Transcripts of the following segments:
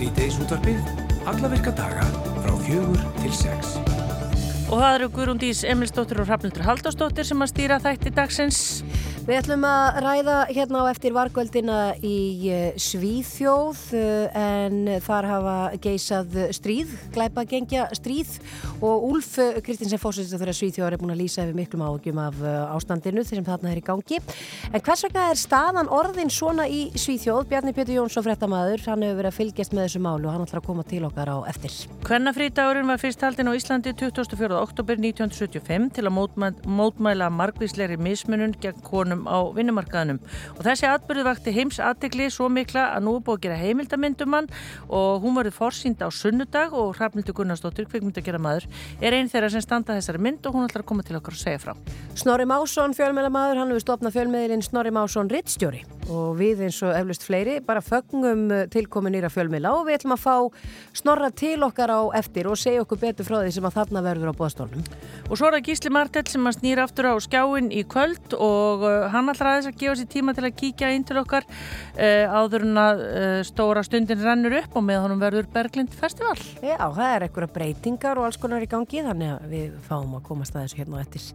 Sýteis útvarpið, alla virka daga frá fjögur til sex. Og það eru Guðrúndís Emilsdóttir og Hrafnildur Halldórsdóttir sem að stýra þætti dagsins. Við ætlum að ræða hérna á eftir vargöldina í eh, Svíþjóð eh, en þar hafa geisað stríð, glæpa gengja stríð og Úlf Kristinsen fórsýstur þegar Svíþjóðar er búin að lýsa yfir miklum áhugjum af eh, ástandinu sem þarna er í gangi. En hvers vegna er staðan orðin svona í Svíþjóð? Bjarni Pétur Jónsson frettamæður, hann hefur verið að fylgjast með þessu málu og hann ætlar að koma til okkar á eftir. Hvernafrítagurinn var fyrst haldin á Íslandi 24. oktober 1975 til að mótmæ mótmæla margvísleiri mismunum gegn konum á vinnumarkaðanum og þessi atbyrðu vakti heims aðtegli svo mikla að nú er búið að gera heimildamindum hann og hún varði forsýnd á sunnudag og Hrafnildur Gunnarsdóttir, kvikmyndagera maður er einn þeirra sem standa þessari mynd og hún ætlar að koma til okkar og segja frá. Snorri Másson, fjölmjölamæður, hann hefur stopnað fjölmiðlinn Snorri Másson Rittstjóri og við eins og eflust fleiri bara fögnum tilkominir að fjölmiðla og við ætlum að fá Snorra til okkar á eftir og segja okkur betur frá því sem að þarna verður á bóðstólnum. Og svo er það Gísli Martell sem að snýra aftur á skjáin í kvöld og hann allra aðeins að gefa sér tíma til að kíkja inn til okkar uh, áður en að uh, stóra stundin rennur upp og með honum verður Berglind Festival. Já, það er eitthvað breytingar og alls konar í gangi þannig að við fáum að komast að þessu hérna á eftir.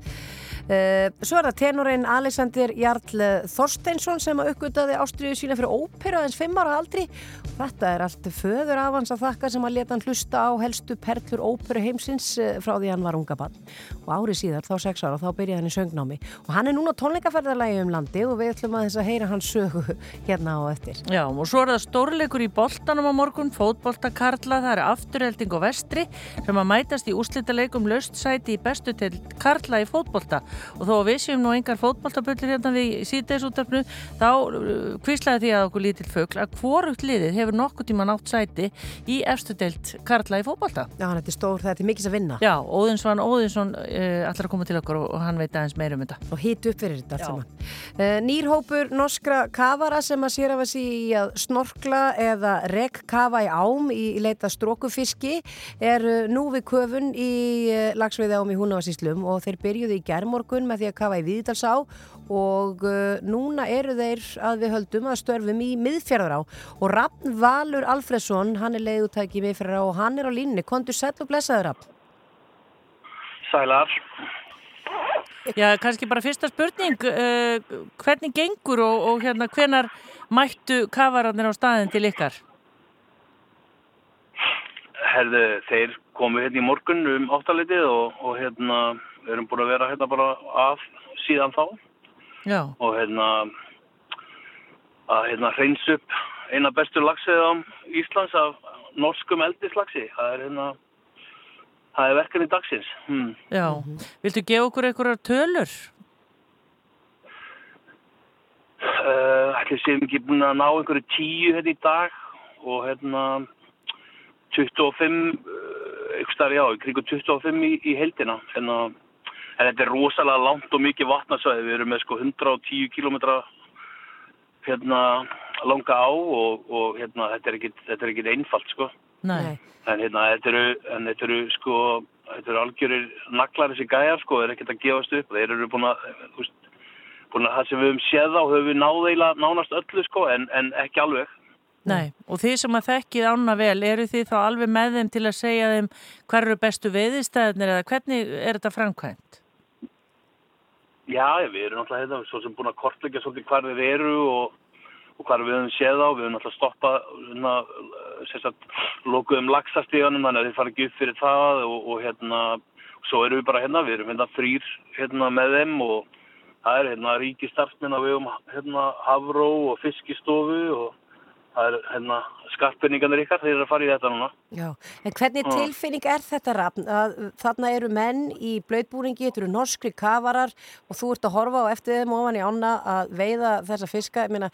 Uh, svo er það tenorinn Alexander Jarl Þorsteinsson sem að uppgötaði ástriðu sína fyrir óperu aðeins fimm ára aldri. Þetta er allt föður af hans að þakka sem að leta hann hlusta á helstu perlur óperu heimsins uh, frá því hann var unga bann og árið síðar, þá sex ára, þá byrjaði hann í söngnámi. Og hann er núna tónleikaferðarlægi um landi og við ætlum að þess að heyra hans sögu hérna á eftir. Já, og svo er það stórleikur í boltanum á morgun, fótboltakarla, það er afturhelding og vestri sem að mætast í úslítaleikum löst sæti í bestu til karla í fótbolta og þó að við séum nú engar fótboltaböllir hérna við síðdeisúttarpnu þá kvíslaði því að okkur lítill fögl að hvorugt liðið hefur nokkuð tíma nátt sæti í efstudelt karla í fótbolta. Já, þetta er stór, þetta er mikils að vinna. Já, Óðinsvann Óðinsson uh, allar að koma til okkur og, og hann veit aðeins meira um þetta. Og hýtt upp fyrir þetta allt saman. Uh, nýrhópur norskra kavara sem að sér af að sí að snorkla eða regnkafa í ám í, í leita strókufiski er uh, nú við köfun í lagsveiði ám í Húnavarsíslum og þeir byrjuði í gerðmorgun með því að kafa í Víðdalsá og uh, núna eru þeir að við höldum að störfum í miðfjörðar á og Raffn Valur Alfredsson hann er leiðutæki í miðfjörðar á og hann er á línni kontur sæl og blessaður Raffn Sælar Já, kannski bara fyrsta spurning uh, hvernig gengur og, og hérna hvenar mættu kafararnir á staðin til ykkar? Herðu, þeir komu hérna í morgun um áttalitið og, og hérna við erum búin að vera hérna bara af síðan þá Já. og hérna að hérna hreins upp eina bestu lagsið á Íslands af norskum eldislagsi það er hérna það er verkan í dagsins hmm. Já, viltu gefa okkur einhverjar tölur? Uh, ætli séum ekki búin að ná einhverju tíu hérna í dag og hérna 25 eitthvað starf já, í kringu 25 í, í heldina hérna, en þetta er rosalega langt og mikið vatnarsvæði við erum með sko 110 km hérna langa á og, og hérna þetta er ekkit, þetta er ekkit einfalt sko. Nei. en hérna þetta eru, en þetta eru sko þetta eru algjörir naglar þessi gæjar sko, þeir eru ekkert að gefast upp. Þeir eru búin að, þú veist búin að það sem við höfum séð á höfum við náðeila nánast öllu sko en, en ekki alveg. Nei, og þið sem að þekkið ána vel, eru þið þá alveg með þeim til að segja þeim hver eru bestu veiðistæðinir eða hvernig er þetta framkvæmt? Já, við erum náttúrulega hérna, svo sem búin að kortleggja svolítið hvar þeir eru og, og hvar við höfum séð á, við höfum náttúrulega stoppað hérna, sérstaklega lokuðum lagsastíðanum, þannig að þeir fara ekki upp fyrir það og, og hérna, svo erum við bara hérna, við erum hérna frýr hérna með þeim og það er hérna ríki starfsmenn á vegum hérna Havró og Fiskistofu og það er hérna skarpinningarnir ykkar, þeir eru að fara í þetta núna. Já, en hvernig tilfinning er þetta rafn? Þarna eru menn í blöðbúringi, þetta eru norskri kafarar og þú ert að horfa á eftir þeim ofan í ána að veiða þessa fiska. Ég meina,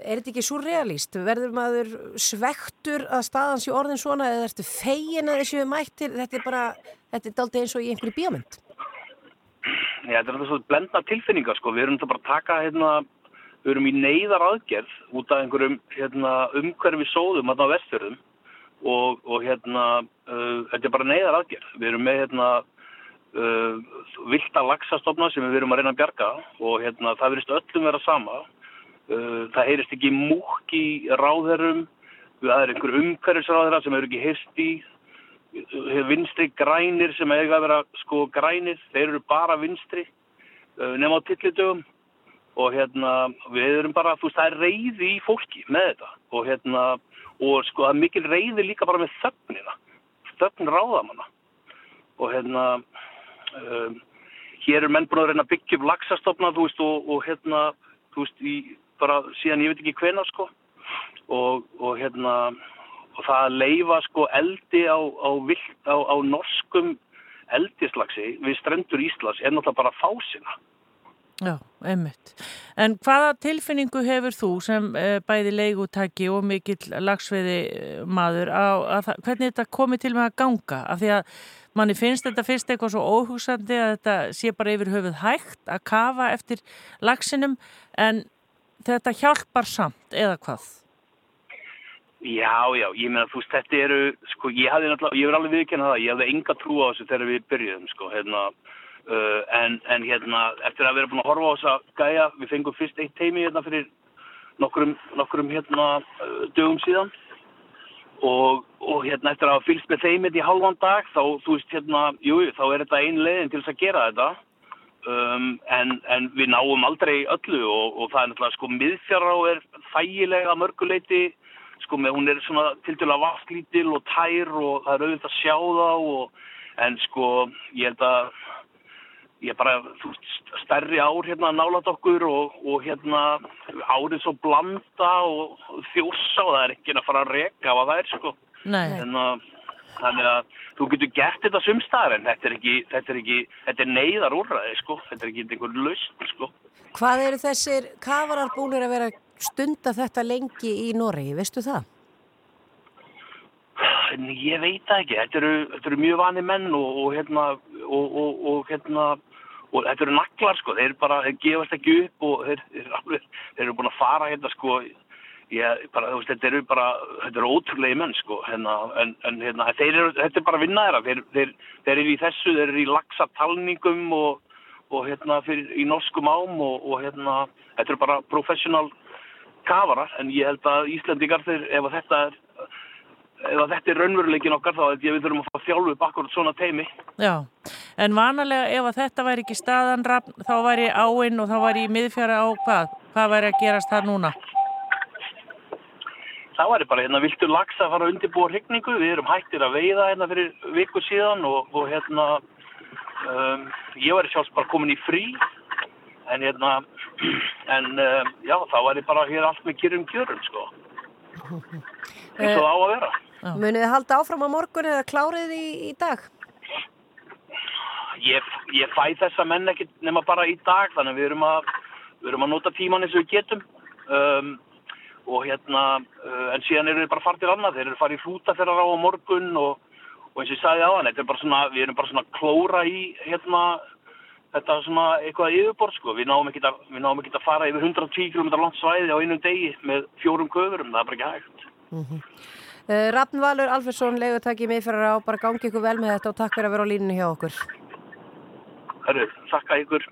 er þetta ekki svo realist? Verður maður svektur að staðans í orðin svona eða ertu fegin að þessu mættir? Þetta er bara, þetta er daldi eins og í einhverju bíómynd. Já, þetta er þetta svona blendna tilfinningar sko, við erum þetta bara að taka hérna við erum í neyðar aðgerð út af einhverjum hérna, umhverfi sóðum hérna á vestfjörðum og, og hérna uh, þetta er bara neyðar aðgerð. Við erum með hérna uh, vilda lagsastofna sem við erum að reyna að bjarga og hérna það verist öllum vera sama. Uh, það heyrist ekki múk í ráðherrum, það er einhver umhverfisráðara sem hefur ekki hyrst í, hefur vinstri grænir sem eiga að vera sko grænir, þeir eru bara vinstri uh, nema á tillitugum og hérna við erum bara, þú veist, það er reyði í fólki með þetta. Og hérna og sko það er mikil reyði líka bara með þögnina, þögn ráðamanna. Og hérna um, hér er menn búin að reyna að byggja upp laxastofna, þú veist, og, og hérna, þú veist, í, bara síðan ég veit ekki hvena, sko. Og, og hérna og það að leifa sko eldi á, á, vilt, á, á norskum eldislagsi við strendur Íslands er náttúrulega bara fásina Já, einmitt. En hvaða tilfinningu hefur þú sem e, bæði leigutæki og mikill lagsveiði maður á að, hvernig þetta komi til með að ganga? Af því að manni finnst þetta fyrst eitthvað svo óhugsandi að þetta sé bara yfir höfuð hægt að kafa eftir lagsinum en þetta hjálpar samt eða hvað? Já, já, ég meina þú veist, þetta eru, sko, ég hafði náttúrulega, ég verði alveg viðkennað það, ég hafði enga trú á þessu þegar við byrjuðum, sko, hérna, uh, en, en hérna, eftir að vera búin að horfa á þess að gæja, við fengum fyrst eitt teimi hérna fyrir nokkrum, nokkrum hérna, uh, dögum síðan. Og, og hérna, eftir að fylgst með þeimit í halvan dag, þá, þú veist, hérna, jú, þá er þetta ein leiðin til þess að gera þetta, um, en, en við náum aldrei öllu og, og það er náttúrulega, sko, miðfjara og er þægilega mörguleiti, sko með hún er svona til dæla vasklítil og tær og það er auðvitað að sjá það og en sko ég held að ég bara, þú veist, stærri ár hérna nálat okkur og, og hérna árið svo blanda og þjósa og það er ekki að fara að reka hvað það er sko. En að, þannig að þú getur gert þetta sumstaðar en þetta er ekki, þetta er ekki þetta er neyðar úrraði sko. Þetta er ekki einhvern lausn sko. Hvað eru þessir kafarar búinir að vera stunda þetta lengi í Noregi, veistu það? Ég veit ekki, þetta eru, þetta eru mjög vani menn og, og hérna og, og, og hérna og þetta eru naklar sko, þeir bara, þeir gefast ekki upp og þeir, þeir, þeir eru búin að fara hérna sko ég, bara, veist, þetta eru bara, þetta eru ótrúlega menn sko, hérna, en, en hérna eru, þetta er bara vinnaðara, þeir, þeir eru í þessu, þeir eru í lagsa talningum og, og hérna fyrir, í norskum ám og, og hérna þetta eru bara professional kafarar, en ég held að Íslandingar þeir, ef þetta er ef þetta er raunveruleikin okkar þá ég við þurfum að fá þjálfu upp akkurat svona teimi Já, en vanalega ef að þetta væri ekki staðan þá væri áinn og þá væri í miðfjara á hvað? Hvað væri að gerast það núna? Það væri bara hérna viltu lags að fara að undirbúa hrigningu við erum hættir að veiða hérna fyrir viku síðan og, og hérna um, ég væri sjálfs bara komin í frí en hérna en um, já þá væri bara hér allt með kjörum kjörum sko eins og á að vera Munið þið halda áfram á morgun eða klárið í, í dag? Ég, ég fæ þessa menn ekki nema bara í dag þannig að við erum að, við erum að nota tíman eins og við getum. Um, og hérna uh, en síðan eru við bara fartir annað. Þeir eru farið í flúta þeirra á morgun og, og eins og ég sagði á hann við erum bara svona klóra í hérna þetta er svona eitthvað yfirbort sko. Við náum ekki að, að fara yfir 110 km langt svæði á einum degi með fjórum köfurum, það er bara ekki hægt. Mm -hmm. uh, Rafn Valur Alfersson, legutakki meðferðar á, bara gangi ykkur vel með þetta og takk fyrir að vera á líninu hjá okkur. Hörru, takk að ykkur.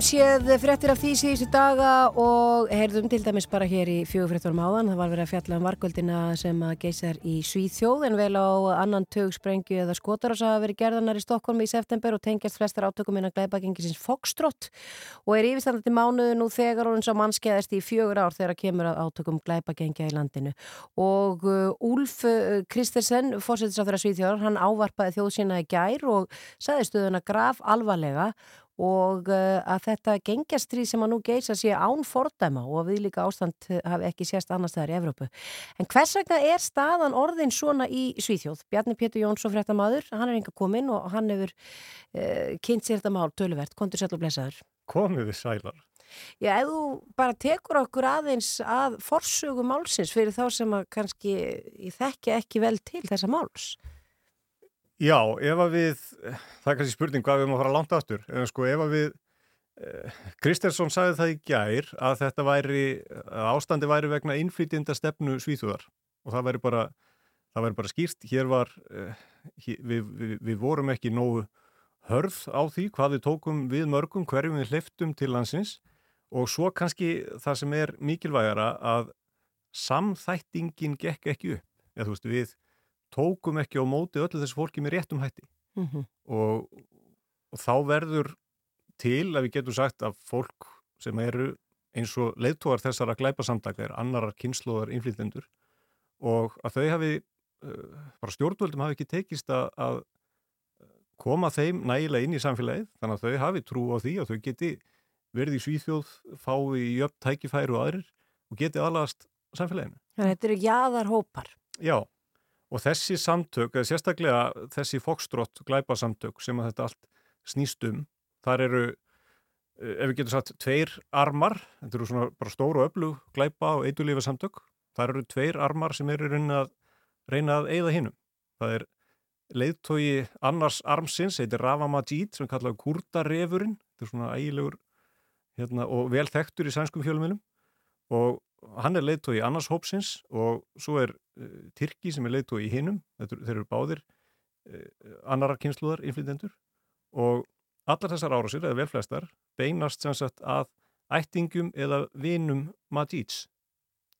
Höfum séð fréttir af því síðustu daga og heyrðum til dæmis bara hér í fjögufréttunum áðan. Það var verið að fjalla um varkvöldina sem að geysar í Svíþjóð en vel á annan tög sprengju eða skotarás að verið gerðanar í Stokkólmi í september og tengjast flestar átökum innan glæpagengisins Fokstrott og er yfirstandandi mánuðu nú þegar orðins á mannskeiðast í fjögur ár þegar kemur að átökum glæpagengja í landinu. Og uh, Úlf uh, Kristersen, fórsetisráþur að Svíþjóðar, hann ávarpaði þjóðsina í gær og saði stöðuna graf alvarlega og uh, að þetta gengjastrið sem að nú geisa sé án fordæma og að við líka ástand hafi ekki sést annars þar í Evrópu. En hvers vegna er staðan orðin svona í Svíþjóð? Bjarni Pétur Jónsson fréttamaður, hann er enga kominn og hann hefur uh, kynnt sér þetta mál töluvert, kontur sæl og blessaður. komið þið sælar. Já, ef þú bara tekur okkur aðeins að forsögu málsins fyrir þá sem að kannski ég þekki ekki vel til þessa máls. Já, ef að við, það er kannski spurning hvað við erum að fara langt aftur, en sko ef að við, eh, Kristelsson sagði það í gær að þetta væri, að ástandi væri vegna innflytjenda stefnu svíþúðar og það væri bara, það væri bara skýrt, hér var, eh, hér, við, við, við vorum ekki nógu hörð á því hvað við tókum við mörgum, hverjum við hliftum til landsins og svo kannski það sem er mikilvægara að samþættingin gekk ekki upp, eða þú veist við tókum ekki á móti öllu þessu fólki með réttum hætti Mm -hmm. og, og þá verður til að við getum sagt að fólk sem eru eins og leiðtógar þessara glæpasamtaka er annarar kynnslóðar innflytendur og að þau hafi uh, bara stjórnvöldum hafi ekki tekist að, að koma þeim nægilega inn í samfélagið þannig að þau hafi trú á því að þau geti verið í svíþjóð, fái í jöfn tækifæri og aðrir og geti aðlagast samfélaginu. Þannig að þetta eru jaðarhópar. Já, og þessi samtök, eða sérstaklega þessi fokstrótt glæpasamtök sem að þetta allt snýst um, þar eru, eh, ef við getum sagt, tveir armar, þetta eru svona bara stóru öflug glæpa og eitulífa samtök, þar eru tveir armar sem eru reyna að, reyna að eigða hinnum. Það er leiðtói annars armsins, heitir Rafa Majid, sem kallaður kurdarefurinn, þetta er svona ægilegur hérna, og vel þekktur í sænskum fjölumilum og hann er leiðtói annars hópsins og svo er uh, Tyrki sem er leiðtói í hinnum, þeir eru báðir uh, annara kynsluðar innflytendur og allar þessar árásir, eða velflestar, beinast sem sagt að ættingum eða vinum Majids.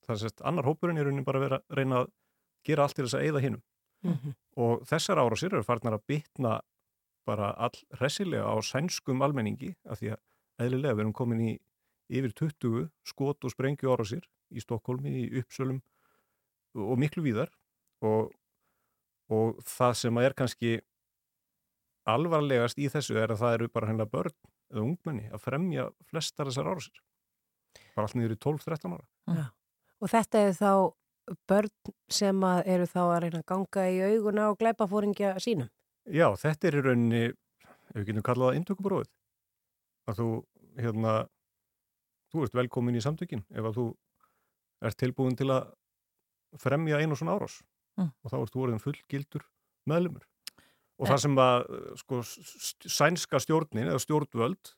Það er sem sagt, annar hópurinn er raunin bara að vera reyna að gera allt til þess að eigða hinnum. Mm -hmm. Og þessar árásir eru farnar að bytna bara all hressilega á sænskum almenningi af því að eðlilega við erum komin í yfir 20 skot og sprengju árásir í Stokkólmi, í Uppsölum og miklu víðar og, og það sem er kannski alvarlegast í þessu er að það eru bara hennar börn eða ungmenni að fremja flestar þessar árásir. Bara allt niður í 12-13 ára. Og þetta er þá börn sem að eru þá að reyna að ganga í auguna og glæpafóringja sínum. Já, þetta er í rauninni, ef við getum kallað það inntökubrófið. Að þú, hérna, þú ert velkomin í samtökin ef að þú ert tilbúin til að fremja einu svona árás Mm. og þá ert þú orðin fullgildur meðlumur. Og það sem að, sko, st- sænska stjórnin eða stjórnvöld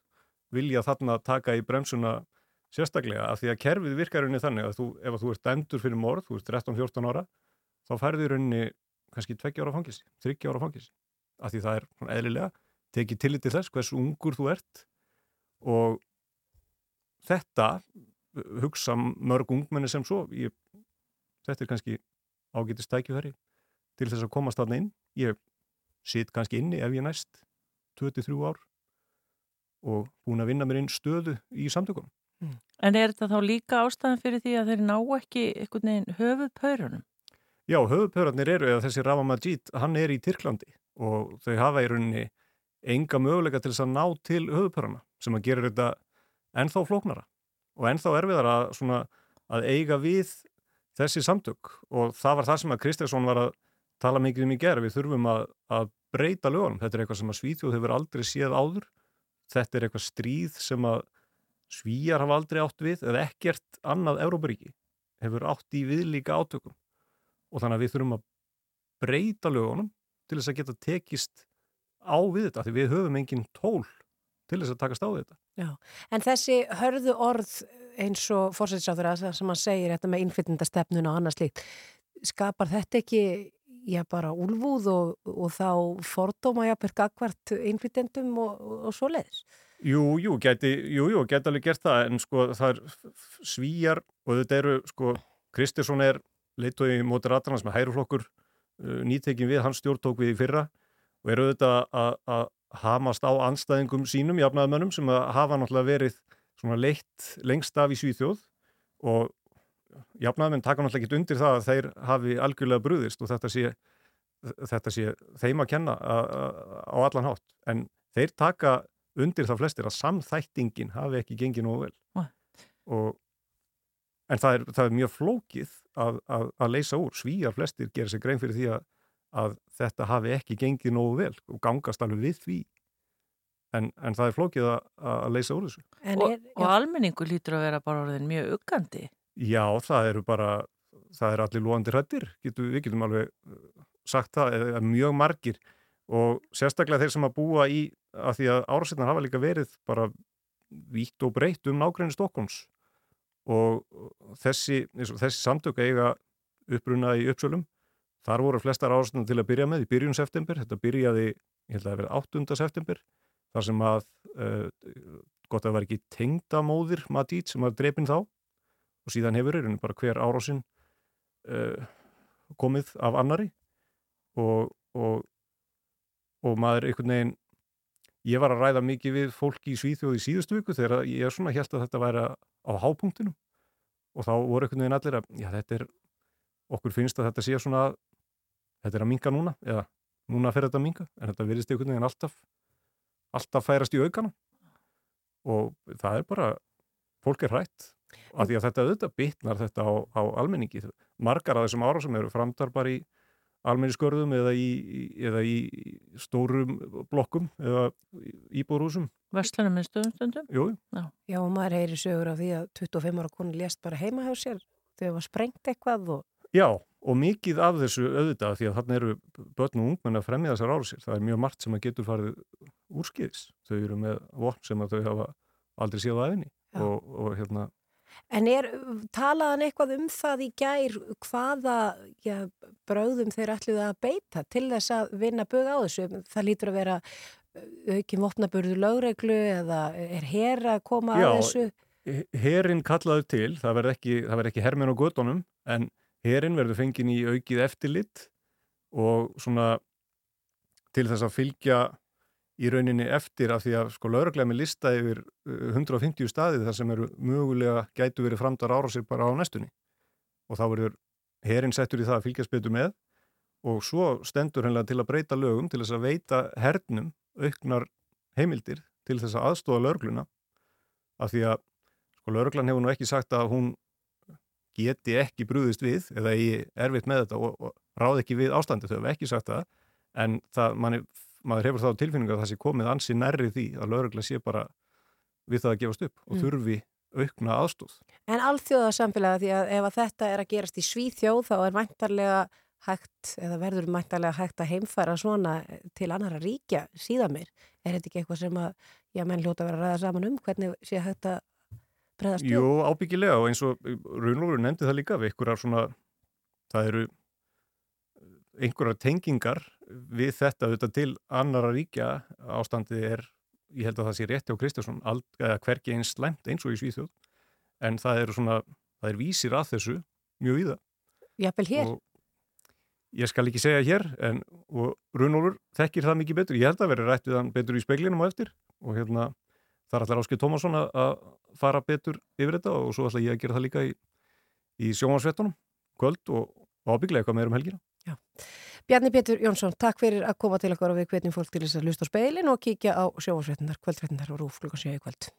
vilja þarna taka í bremsuna sérstaklega af því að kerfið virkar rauninni þannig að þú, ef að þú ert dæmdur fyrir morð, þú ert 13-14 ára, þá færði í rauninni kannski 2 ára fangilsi, 3 ára fangilsi. Af því það er eðlilega, tekið tillit til þess hversu ungur þú ert og þetta hugsa mörg ungmenni sem svo, ég, þetta er kannski ágætist tækifæri til þess að komast þarna inn. Ég sit kannski inni ef ég næst 23 ár og búin að vinna mér inn stöðu í samtökum. En er þetta þá líka ástæðan fyrir því að þeir ná ekki einhvern veginn höfuð paurunum? Já, höfupörarnir eru, eða þessi Rafa Majid, hann er í Tyrklandi og þau hafa í rauninni enga möguleika til þess að ná til höfupörarna sem að gera þetta ennþá flóknara og ennþá erfiðara svona að eiga við þessi samtök. Og það var það sem að Kristjánsson var að tala mikið um í gerð, við þurfum að, að breyta lögunum, þetta er eitthvað sem að Svíþjóð hefur aldrei séð áður, þetta er eitthvað stríð sem að Svíjar hafa aldrei átt við eða ekkert annað Európaríki hefur átt í viðlíka átökum. Og þannig að við þurfum að breyta lögunum til þess að geta tekist á við þetta, því við höfum engin tól til þess að takast á þetta. Já, en þessi hörðu orð eins og fórsættisáður að það sem hann segir þetta með innflytendastefnun og annars líkt skapar þetta ekki já bara úlfúð og, og þá fordóma jápir gagvart innflytendum og, og, svo leiðis Jú, jú, gæti, jú, jú, gæti alveg gert það en sko það er svíjar og þetta eru sko, Kristirsson er leitói móti ratarnas með hæruflokkur uh, nýtekin við, hann stjórntók við í fyrra og eru auðvitað að- að hamast á anstæðingum sínum, jafnaðamönnum sem hafa náttúrulega verið svona leitt lengst af í Svíþjóð. Og jafnaðamenn taka náttúrulega ekki undir það að þeir hafi algjörlega brúðist og þetta sé, þetta sé þeim að kenna á allan hátt. En þeir taka undir það flestir að samþættingin hafi ekki gengið nógu vel. Og en það er, það er mjög flókið að, að, að leysa úr, svíjar flestir gera sér grein fyrir því að, að þetta hafi ekki gengið nógu vel og gangast alveg við því. En, en það er flókið að, að leysa úr þessu. En Og, er, og almenningu lítur að vera bara orðin mjög uggandi. Já, það eru bara, það eru allir lóandi hrættir, Getu, við getum alveg uh, sagt það, eða mjög margir. Og sérstaklega þeir sem að búa í, að því að árasetnar hafa líka verið bara vítt og breytt um nágræni Stokkons og þessi, eins og þessi samtök eiga uppruna í uppsölum, þar voru flestar árasetnar til að byrja með í byrjun september, þetta byrjaði, ég held að það verið 8. september, þar sem að, uh, gott að það var ekki tengdamóðir Madít sem var drepin þá. Og síðan hefur er bara hver árásinn uh, komið af annari og, og, og maður einhvern veginn ég var að ræða mikið við fólki í Svíþjóð í síðustu viku þegar ég er svona held að þetta væri á hápunktinum. Og þá voru einhvern veginn allir að já þetta er, okkur finnst að þetta sé svona þetta er að minka núna eða núna fer þetta að minka en þetta virðist einhvern veginn alltaf alltaf færast í aukana. Og það er bara fólk er hrætt af því að þetta auðvitað bitnar þetta á, á almenningi. Margar af þessum árásum eru framdar bara í almenniskörðum eða í, eða í stórum blokkum eða íbúrúsum Verslunum með stöðum stundum. Jú, já, og maður heyri sögur af því að 25 ára konu lést bara heima hjá sér þegar var sprengt eitthvað og já, og mikið af þessu auðvitað því að þarna eru börn og ungmenn að fremja þessar árásir það er mjög margt sem að getur farið úrskiðis þau eru með vopn sem að þau hafa aldrei séð Já. og, og hérna En er, talaðan eitthvað um það í gær hvaða já, bröðum þeir ætluðu að beita til þess að vinna bug á þessu? Það lítur að vera aukin vopnaburðu lögreglu eða er hér að koma Já, að þessu? herin kallaður til, það verður ekki, ekki herminn á gödunum, en herin verður fengin í aukið eftirlit og svona til þess að fylgja í rauninni eftir af því að sko lauruglega með lista yfir uh, 150 staðið þar sem eru mögulega gætu verið framdar ára sér bara á næstunni. Og þá verður herin settur í það að fylgjast betur með og svo stendur hennilega til að breyta lögum til þess að veita hernum auknar heimildir til þess að aðstóða lögluna af því að sko, löglan hefur nú ekki sagt að hún geti ekki brúðist við eða eigi erfitt með þetta og, og ráð ekki við ástandi þau hefur ekki sagt það en það, manni, maður hefur þá tilfinningu að það sé komið ansi nærri því að lögregla sé bara við það að gefast upp og Mm. þurfi aukna aðstóð. En alþjóða samfélaga því að ef að þetta er að gerast í Svíþjóð þá er væntarlega hægt eða verður væntarlega hægt að heimfæra svona til annara ríkja síðan mér. Er þetta ekki eitthvað sem að já, menn hljóta að vera að ræða saman um hvernig sé hægt að bregðast við? Jú, ábyggilega og eins og Runlófur nefndi það líka við einhverjar svona, það eru einhverjar tengingar við þetta auðvitað til annara ríkja ástandið er, ég held að það sé rétti á Kristjánsson, eða hverki eins slæmt eins og í Svíþjóð, en það eru svona, það er vísir að þessu mjög víða. Jafnvel hér? Og ég skal ekki segja hér, en Runlófur þekkir það mikið betur, ég held að vera rætt við hann betur í speiklinum á eftir og hérna það er allar Áskil Tómasson að fara betur yfir þetta og svo ætla ég að gera það líka í, í sjónvarsvettunum kvöld og, og ábygglega eitthvað meður um helgina. Bjarni Pétur Jónsson, takk fyrir að koma til okkar og við hvetjum fólk til þess að hlusta á speilin og kíkja á sjófarsveitnar, kvöldveitnar og rúf klukkan 7 í kvöld.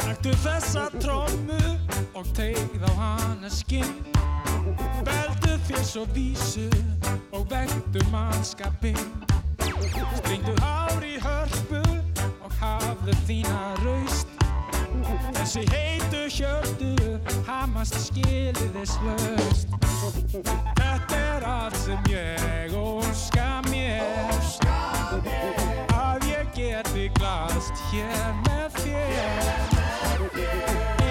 Taktu þessa trómu og tegð á hana skinn. Beldu þér svo vísu og vektu mannskapinn. Stringdu hár í hörpu og hafðu þína raust. Þessi heitu hjörtu hamast skiliðis löst Þetta er allt sem ég óska mér. Að ég geti glaðst hér með þér.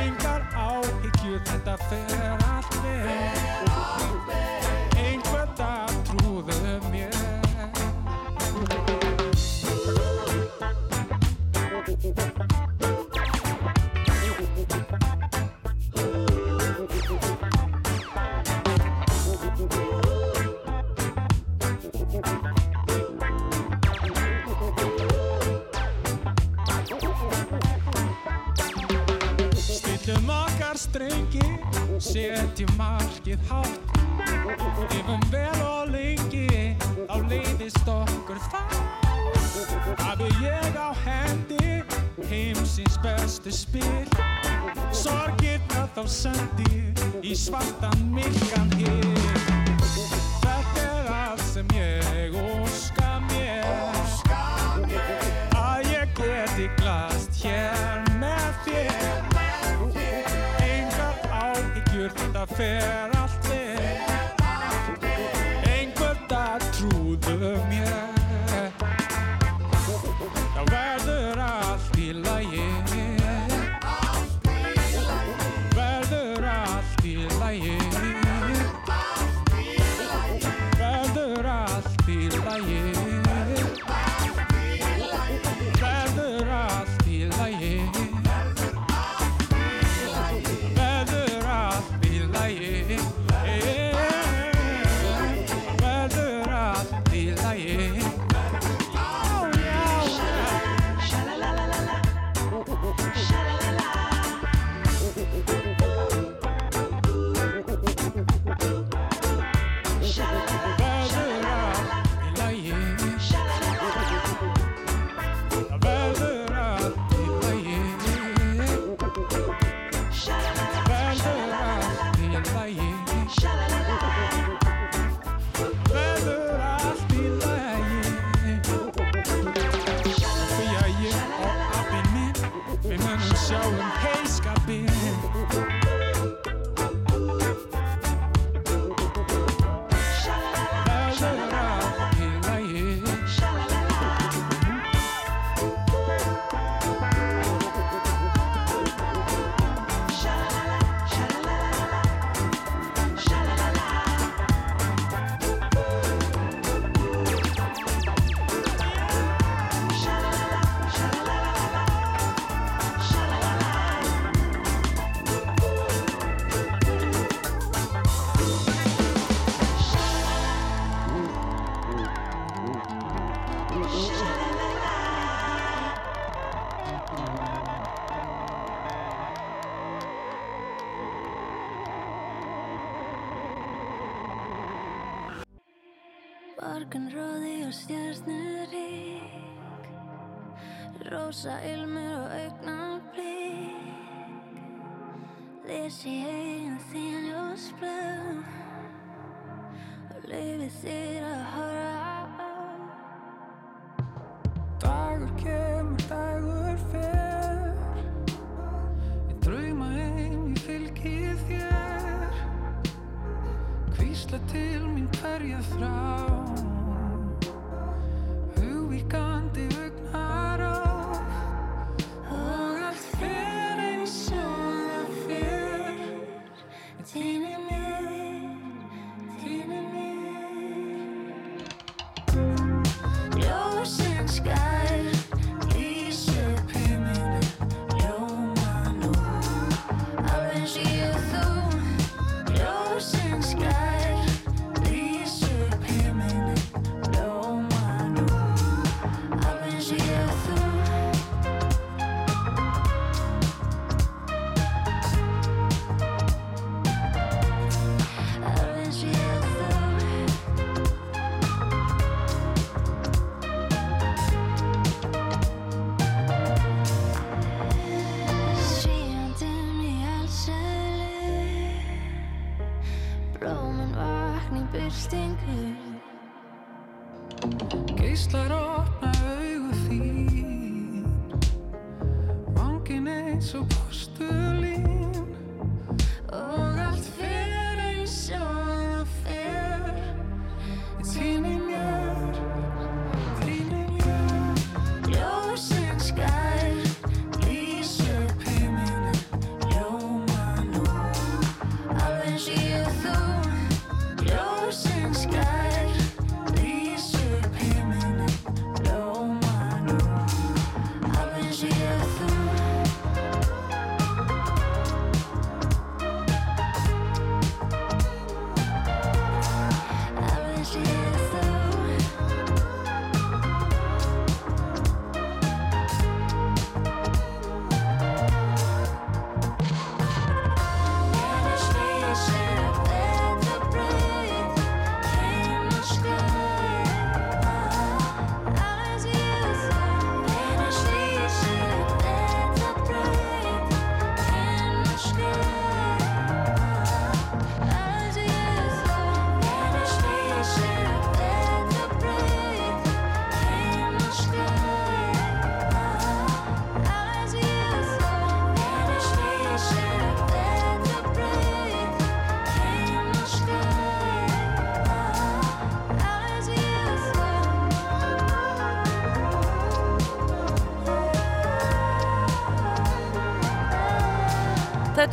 Engar áhyggjur, þetta fer allt vel. Einhver dag trúðu mér. Stillum strengi, setjum markið hátt. Lifum vel og lengi, þá leiðist okkur það. Hafi ég á hendi, heimsins bestu spil. Sorgirna þá sendi í svartan myrkan hér Þetta er allt sem ég óska fer allt vel. Einhver dag trúðu mér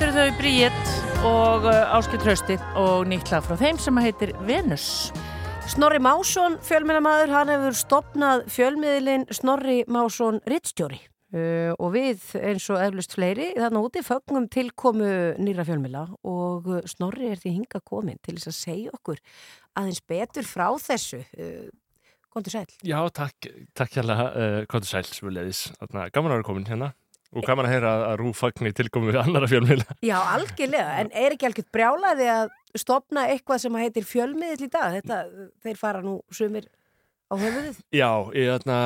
Þetta eru þau Bríett og Áskil Trösti og nýtt lag frá þeim sem heitir Venus. Snorri Másson, fjölmiðlamaður, hann hefur stopnað fjölmiðlin Snorri Másson Rittstjóri uh, og við eins og eflust fleiri þannig úti fögnum tilkomu nýra fjölmiðla og uh, Snorri er því hinga komin til þess að segja okkur aðeins betur frá þessu. Uh, Kontur sæl. Já, takk, takk hérlega, uh, Kóttur Sæl, svöleðis. Gaman að vera komin hérna og gaman að heyra að, að Rú fagni tilkomi við annara fjölmiðla. Já, algjörlega, en er ekki algjört brjálaði að stopna eitthvað sem heitir fjölmiðl í dag? Þetta, þeir fara nú sumir á höfuðið. Já, ég, þarna,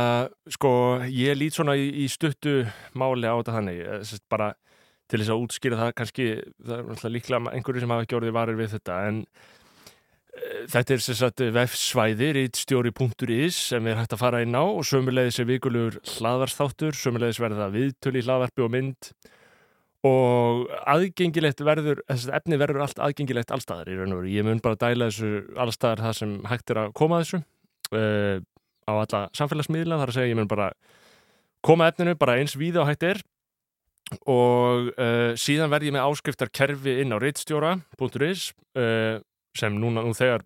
sko, ég lít svona í, í stuttu máli á þetta þannig, eh, sem sagt bara til þess að útskýra það kannski, það er líklega einhverju sem hafa ekki orðið varir við þetta, en þetta er sem sagt vefsvæði, rítstjóri.is sem er hægt að fara inn á og sömulegðis er vikulegur hlaðarstáttur, sömulegðis verða viðtöl í hlaðarpi og mynd. Og aðgengilegt verður, þessi efni verður allt aðgengilegt allstaðar í raun og veru. Ég mun bara dæla þessu allstaðar það sem hægt er að koma að þessu uh, á alla samfélagsmiðla, þar að segja ég mun bara koma efninu bara eins víða og hægt er. Og uh, síðan verð ég með áskriftarkerfi inn á reitstjóra.is uh, sem núna nú þegar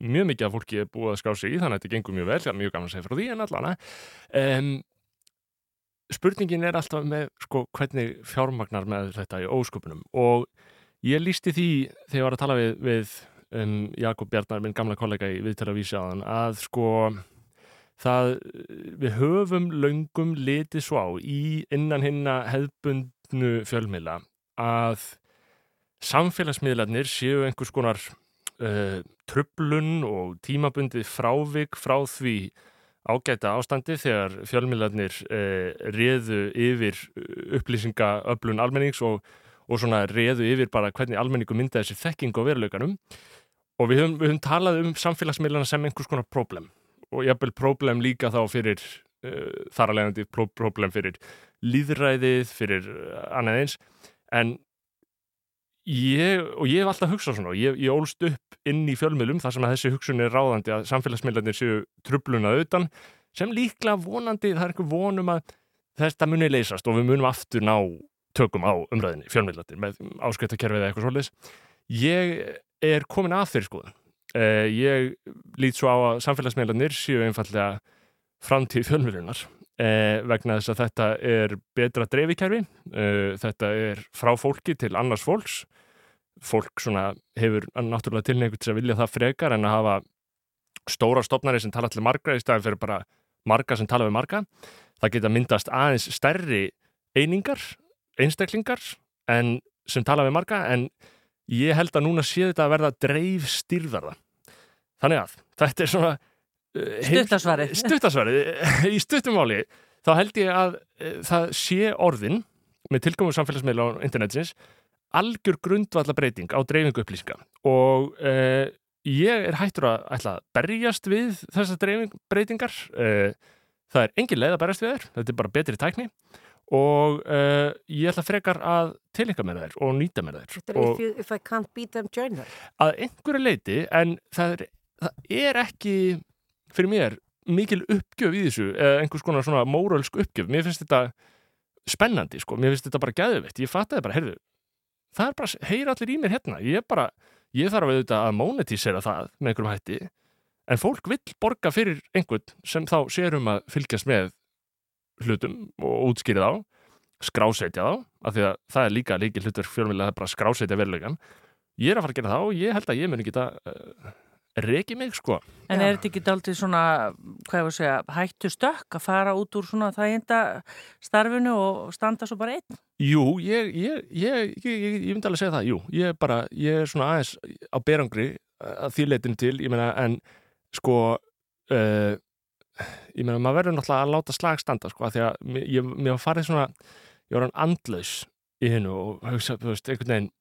mjög mikið af fólki er búið að skrá sig í þannig að þetta gengur mjög vel, það er mjög gaman að segja frá því en allana um, spurningin er alltaf með sko, hvernig fjármagnar með þetta í ósköpunum? Og ég lísti því þegar ég var að tala við, við um, Jakob Bjarnar, minn gamla kollega í viðtalavísi aðan, að sko það, við höfum löngum litið svo á í innan hinna hefbundnu fjölmiðla að samfélagsmiðlarnir séu einhvers konar uh, trublun og tímabundið frávik frá því ágæta ástandi þegar fjölmiðlarnir uh, reðu yfir upplýsinga öflun almennings og, og svona reðu yfir bara hvernig almenningu myndaði þessi þekking og veruleikanum. Og við höfum, við höfum talað um samfélagsmiðlana sem einhvers konar problem og jafnvel problem líka þá fyrir þar að leiðandi pró problem fyrir líðræðið, fyrir uh, annað eins. En ég, og ég hef alltaf hugsað svona, ég, ég ólst upp inn í fjölmiðlum þar sem að þessi hugsun er ráðandi að samfélagsmiðlarnir séu trublunað utan sem líklega vonandi, það er einhver vonum að þetta muni leysast og við munum aftur ná tökum á umræðinni fjölmiðlarnir með áskrittakerfið eða eitthvað svolítið. Ég er komin að þeirri skoðun. Uh, ég lít svo á að samfélagsmiðlarnir séu einfallega framtíð fjölmiðlunar uh, vegna þess að þetta er betra dreifikerfi, uh, þetta er frá fólki til annars fólks. Fólk svona hefur náttúrulega tilneigut til að vilja það frekar en að hafa stóra stopnari sem tala til margra í staðin fyrir bara marga sem tala við marga. Það geta myndast aðeins stærri einingar, einstaklingar en sem tala við marga en ég held að núna sé þetta að verða dreif styrðarða þannig að þetta er svona Stuttasvarið. stuttasvarið í stuttumáli þá held ég að uh, það sé orðin með tilkomum samfélagsmiðla á internetsins algjör grundvalla breyting á dreifingu upplýsinga. Og uh, ég er hættur að ætla að berjast við þessar dreifing breytingar. Uh, það er engin leið að berjast við þær. Þetta er bara betri tækni. Og uh, ég ætla frekar að tilenga með þær og nýta með þær. Þetta er og if, you, if I can't beat them, join them. að einhverju leiti en það er, það er ekki fyrir mér mikil uppgjöf í þessu einhvers konar svona móralsk uppgjöf. Mér finnst þetta spennandi sko, mér finnst þetta bara gæðuveitt, ég fattaði bara, heyrðu það er bara, heyr allir í mér hérna. Ég bara, ég þarf að auðvitað að monetísera það með einhverjum hætti. En fólk vill borga fyrir einhvern sem þá sér um að fylgjast með hlutum og útskýrið á skrásetja þá, af því að það er líka líki hlutur fjölmjöla, það er bara að skrásetja verulegan ég er að fara að gera það og ég held að ég muni geta uh, reki mig sko. En er þetta ekki daldið svona, hvað ég var að segja, hættu stökk að fara út úr svona þæginda starfinu og standa svo bara einn? Jú, ég, ég, ég, ég, ég, ég myndi alveg segja það, jú, ég er bara, ég er svona aðeins á berangri að því leitin til, ég meina, en sko, uh, ég meina, maður verður náttúrulega að láta slag standa, sko, af því að ég, mér var farið svona, ég var hann andlaus í hennu og hugsa, þú veist, einhvern veginn,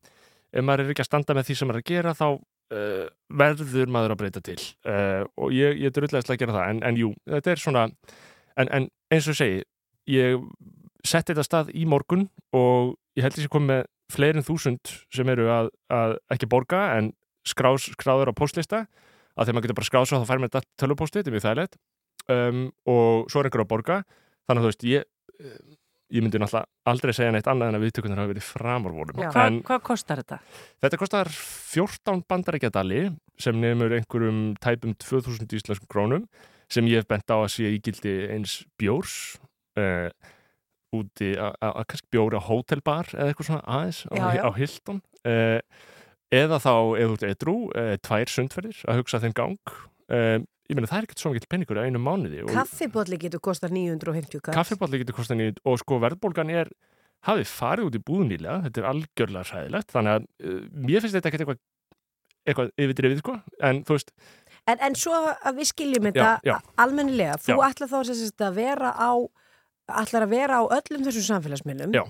ef maður er ekki að standa með því sem maður er að gera, þá uh, verður maður að breyta til. Uh, og ég, ég drullæðislega að gera það, en, en jú, þetta er svona, en, en eins og ég segi, ég setti þetta stað í morgun og ég held ég sé komið með fleirin þúsund sem eru að, að ekki borga en skrás, skráður á postlista að þegar maður getur bara skráð svo þá fær maður þetta tölvupósti, þetta er mjög þægilegt. Um, og svo er einhver að borga. Þannig að þú veist, ég ég myndi náttúrulega aldrei segja neitt annað en að viðtökunar hafa verið framarvorum Já. Hva, en hvað kostar þetta? þetta kostar 14 bandarækjadali sem nefnur einhverjum tæpum 2000 íslenskum krónum sem ég hef bent á að sé ígildi eins bjórs uh, úti að kannski bjóri á hótelbar eða eitthvað svona aðeins á, Já, já. á Hilton uh, eða þá eða út edrú, uh, tvær sundferðir að hugsa þeim gang uh, ég meina það er ekkert svo mikil penningur á einu mánuði og Kaffibólli getur kostar 950 kall. kaffiballi getur kostað nýtt og sko verðbólgan er hafið farið út í búðnýlega þetta er algjörlega hræðilegt þannig að uh, mér finnst þetta ekkert eitthvað eitthvað yfirdrifið sko en þú veist, En, en svo að við skiljum þetta almennilega, þú Já. ætlar þá sagt að vera á ætlar að vera á öllum þessum samfélagsmiðlum Já.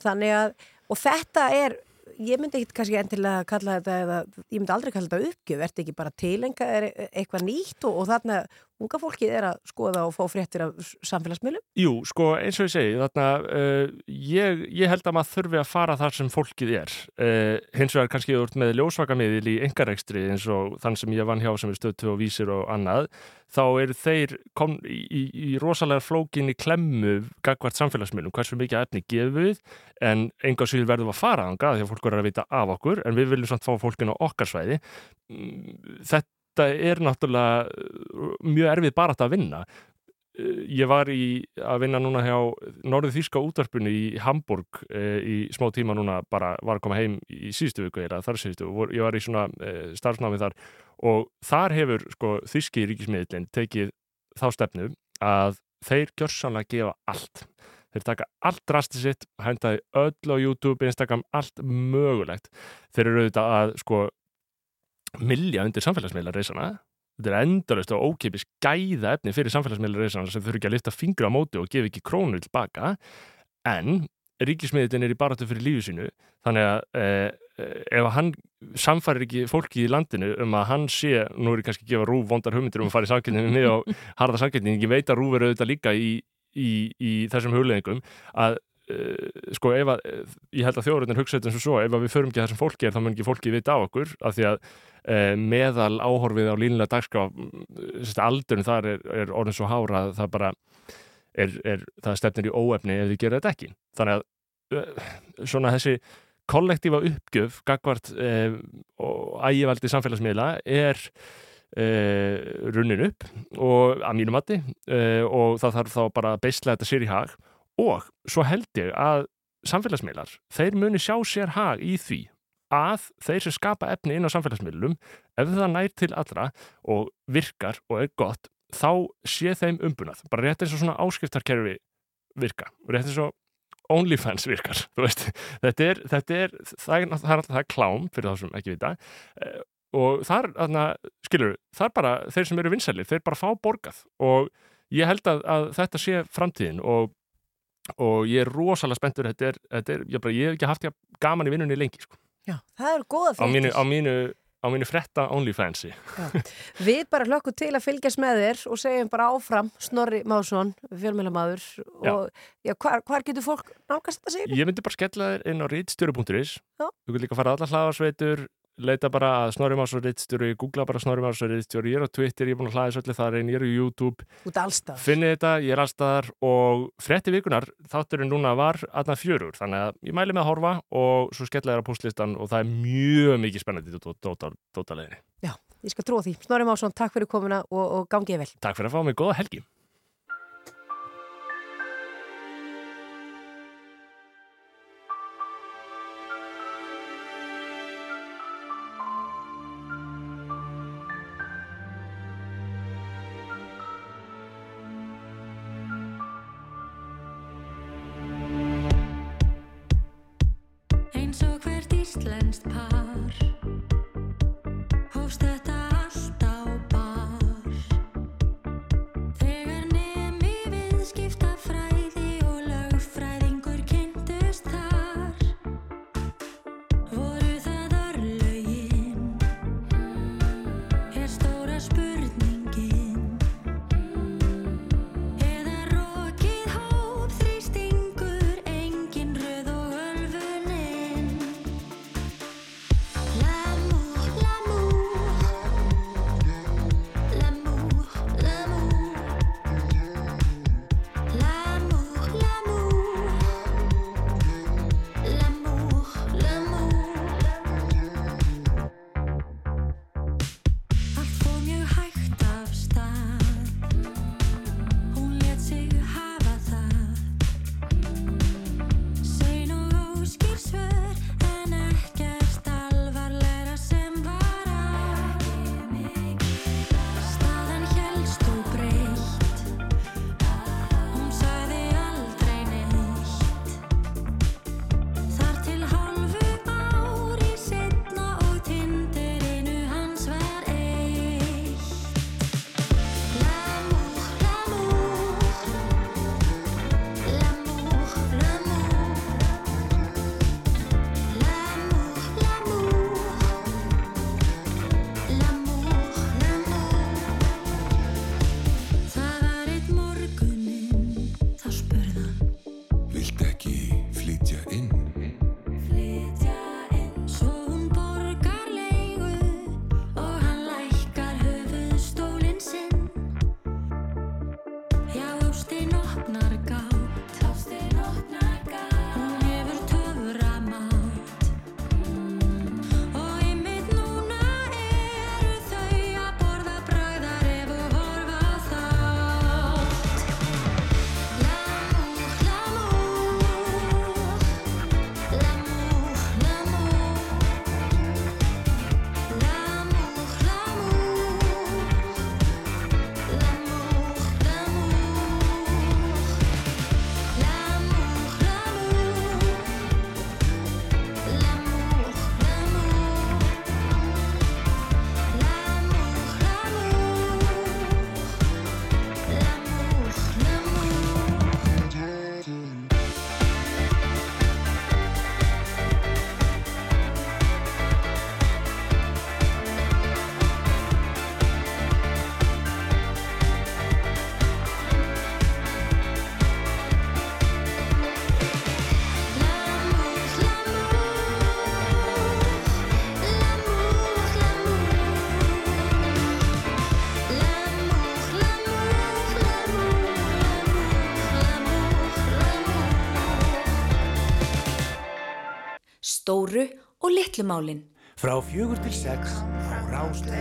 þannig að, og þetta er ég myndi ekki kannski endilega kalla þetta eða, ég myndi aldrei kalla þetta uppgjöf. Ert ekki bara tilenga, er eitthvað nýtt og, og þarna unga fólkið er að skoða og fá fréttir af samfélagsmiðlum? Jú, sko eins og ég segi þarna, uh, ég, ég held að maður þurfi að fara þar sem fólkið er. Uh, hins vegar kannski þú ert með ljósvakamiðil í engarekstri eins og þann sem ég vann hjá sem er stöðtu og vísir og annað þá eru þeir kom í, í, í rosalega flókinni klemmu gagvart samfélagsmiðlum, hversu mikið efni gefum við en enga síður verðum að fara þanga því að fólk verður að vita af okkur en við viljum samt fá fólkin á okkar svæði. Mm, þetta er náttúrulega uh, mjög erfið bara að vinna. Uh, ég var í að vinna núna hjá Norður Þýska útvarpinu í Hamburg uh, í smá tíma núna bara var að koma heim í síðustu viku eða þar síðustu og ég var í svona uh, starfsnámi þar. Og þar hefur sko Þýski ríkismiðlinn tekið þá stefnu að þeir gjörsanlega gefa allt. Þeir taka allt rasti sitt hendaði öll á YouTube, Instagram, allt mögulegt. Þeir eru auðvitað að sko milja undir samfélagsmiðla reysana þetta er endalust og ókeipis gæða efni fyrir samfélagsmiðla reysana sem þurfi ekki að lifta fingra á móti og gefa ekki krónu tilbaka. En ríkismiðin er í baráttu fyrir lífi sínu þannig að eh, ef hann samfærir ekki fólki í landinu um að hann sé, nú er ég kannski að gefa rúf vondar hugmyndir um að fara í samkynningu með og harða samkynningu, ég veit að rúf er auðvitað líka í, í, í þessum hugleðingum að sko ef að, ég held að þjóðurinn hugsa þetta eins og svo, ef að við förum ekki það sem fólki er þá mun ekki fólki vita á okkur af því að uh, meðal áhorfið á línulega dagskrá aldurinn þar er, er orðin svo hára að það bara er, er, það stefnir í óefni ef þið gera þetta ekki. Þannig að svona þessi kollektífa uppgjöf gagvart eh, og ægivaldi samfélagsmiðla er eh, runnin upp og að mínum eh, og það þarf þá bara að beisla þetta sér í hag og svo held ég að samfélagsmiðlar, þeir muni sjá sér hag í því að þeir sem skapa efni inn á samfélagsmiðlum ef það nær til allra og virkar og er gott þá sé þeim umbunað, bara rétt eins og svona áskriftarkerfi virka, rétt eins og OnlyFans virkar, þú veist. Þetta er, þetta er, það er, það er, það er klám fyrir þá sem ekki vita. Eh, og þar, þarna, skilur það er bara, þeir sem eru vinsælir, þeir bara fá borgað. Og ég held að, að þetta sé framtíðin og og ég er rosalega spenntur þetta er, þetta er, ég, bara, ég hef ekki haft gaman í vinnunni lengi sko. Já, það eru góða á mínu, fréttir. á mínu, á mínu fretta OnlyFansi Við bara hlökkum til að fylgjast með þér og segjum bara áfram Snorri Másson, fjölmjölamaður og já, hvar, hvar getur fólk nálgast þetta segir? Ég myndi bara skella þér inn á rítstjóru.is Já. Þú getur líka að fara að alla hlaðarsveitur leita bara að Snorri Másson rítstjóru googla bara Snorri Másson rítstjóru, ég er á Twitter ég er búin að hlaða þessu öllu þar einn, ég er á YouTube finnið þetta, ég er allstaðar og frétti vikunar, þátturinn núna var aðna fjörur, þannig að ég mæli með að horfa og svo skella þér á postlistan og það er mjög mikið spennandi tótalegni. Já, ég skal trúa því. Snorri Másson, takk fyrir komuna og, og gangið vel. Takk fyrir að fá mig góða helgi. Og litlu málin. Frá fjögur til sex á Rástvö.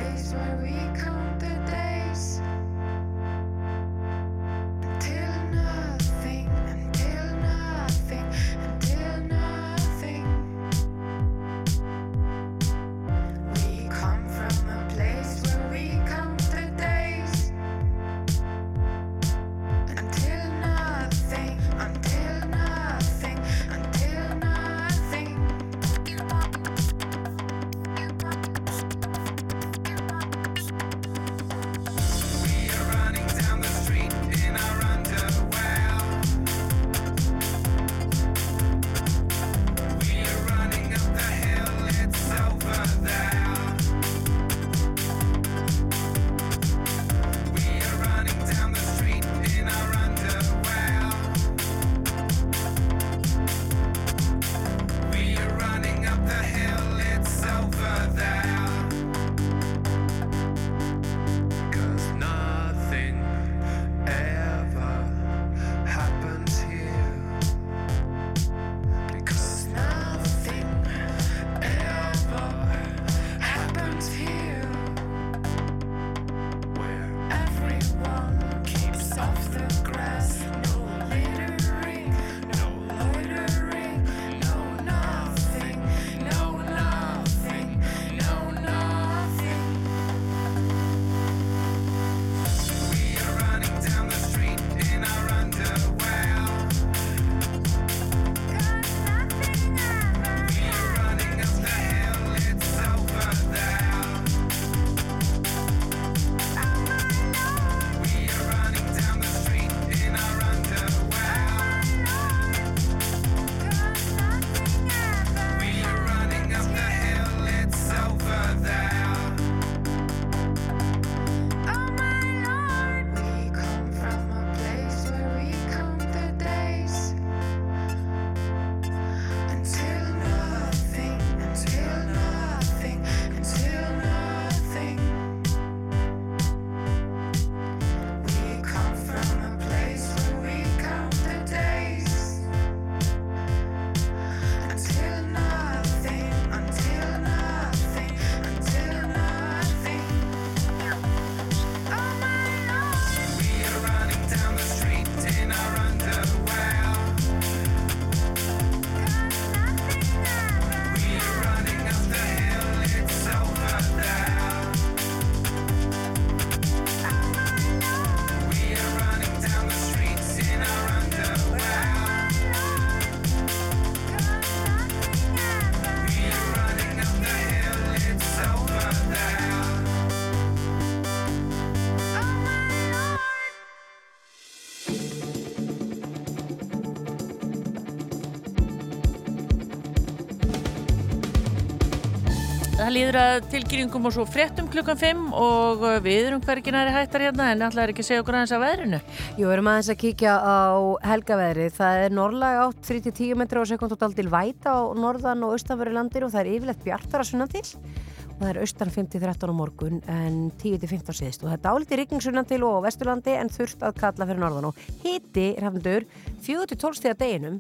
Það líður að tilkynningum og svo fréttum klukkan 5 og uh, við erum hvergi næri hættar hérna en alltaf er ekki að segja okkur aðeins af veðrinu. Jú, erum aðeins að kíkja á helgaveðri. Það er norðlag átt 3-10 metrar á sekund og daldil væta á norðan og austanverðu landir og það er yfirleitt bjartara sunnan til og það er austan 5-13 á morgun en 10-15 síðist og það er dálítið rigning sunnan til og á vesturlandi en þurft að kalla fyrir norðan og hiti, hrafndur, 4-12 stíða deginum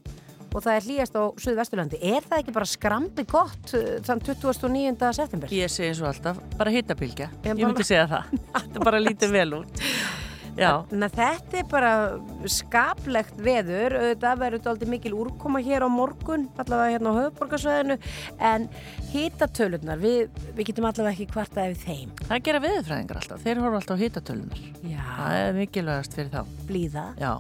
og það er hlýjast á Suðvesturlandi. Er það ekki bara skrambi gott uh, þann 29. september? Ég segi eins og alltaf, bara hittabilgja. Ég Ég bara- myndi segja það. Það bara lítið vel út. Þannig að þetta er bara skaplegt veður, auðvitað verður þetta mikil úrkoma hér á morgun, allavega hérna á höfuborgarsvæðinu, en hitatölunar, við, við getum allavega ekki kvartað yfir þeim. það gera veðurfræðingar alltaf. Þeir horfa alltaf á hittatölunar. Það er mikilvægast fyrir þá. blíða. Já.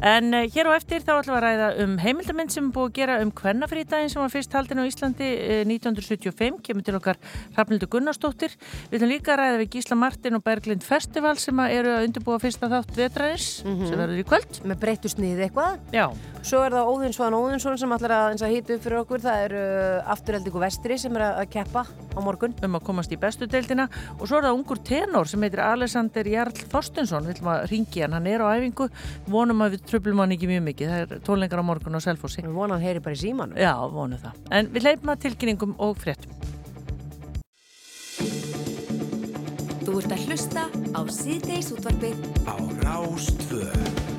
En uh, hér á eftir þá ætlum við að ræða um heimildamind sem er búið að gera um kvennafrítaginn sem var fyrst haldin á Íslandi uh, 1975, kemur til okkar Hrafnildur Gunnarsdóttir. Við ætlum líka að ræða við Gísla Martin og Berglind Festival sem eru að undirbúa fyrsta þátt vetraðins sem verður í kvöld. Með breyttu sniðið eitthvað. Já, Svo er það Óðinsson Óðinsson sem ætlar að, hýta upp fyrir okkur. Það er uh, afturheldingu vestri sem er að, keppa á morgun. um að komast í bestu deildina og svo er það ungur tenor sem heitir Alexander Jarl Þorstensson við ætlum að ringi hann, hann er á æfingu vonum að við tröflum hann ekki mjög mikið það er tónleikar á morgun á Selfossi Við vonum að heyri bara í símanu. Já, vonum það. En við leipum að tilkynningum og fréttum. Þú ert að hlusta á síðdeis útvarpið á Rástvö.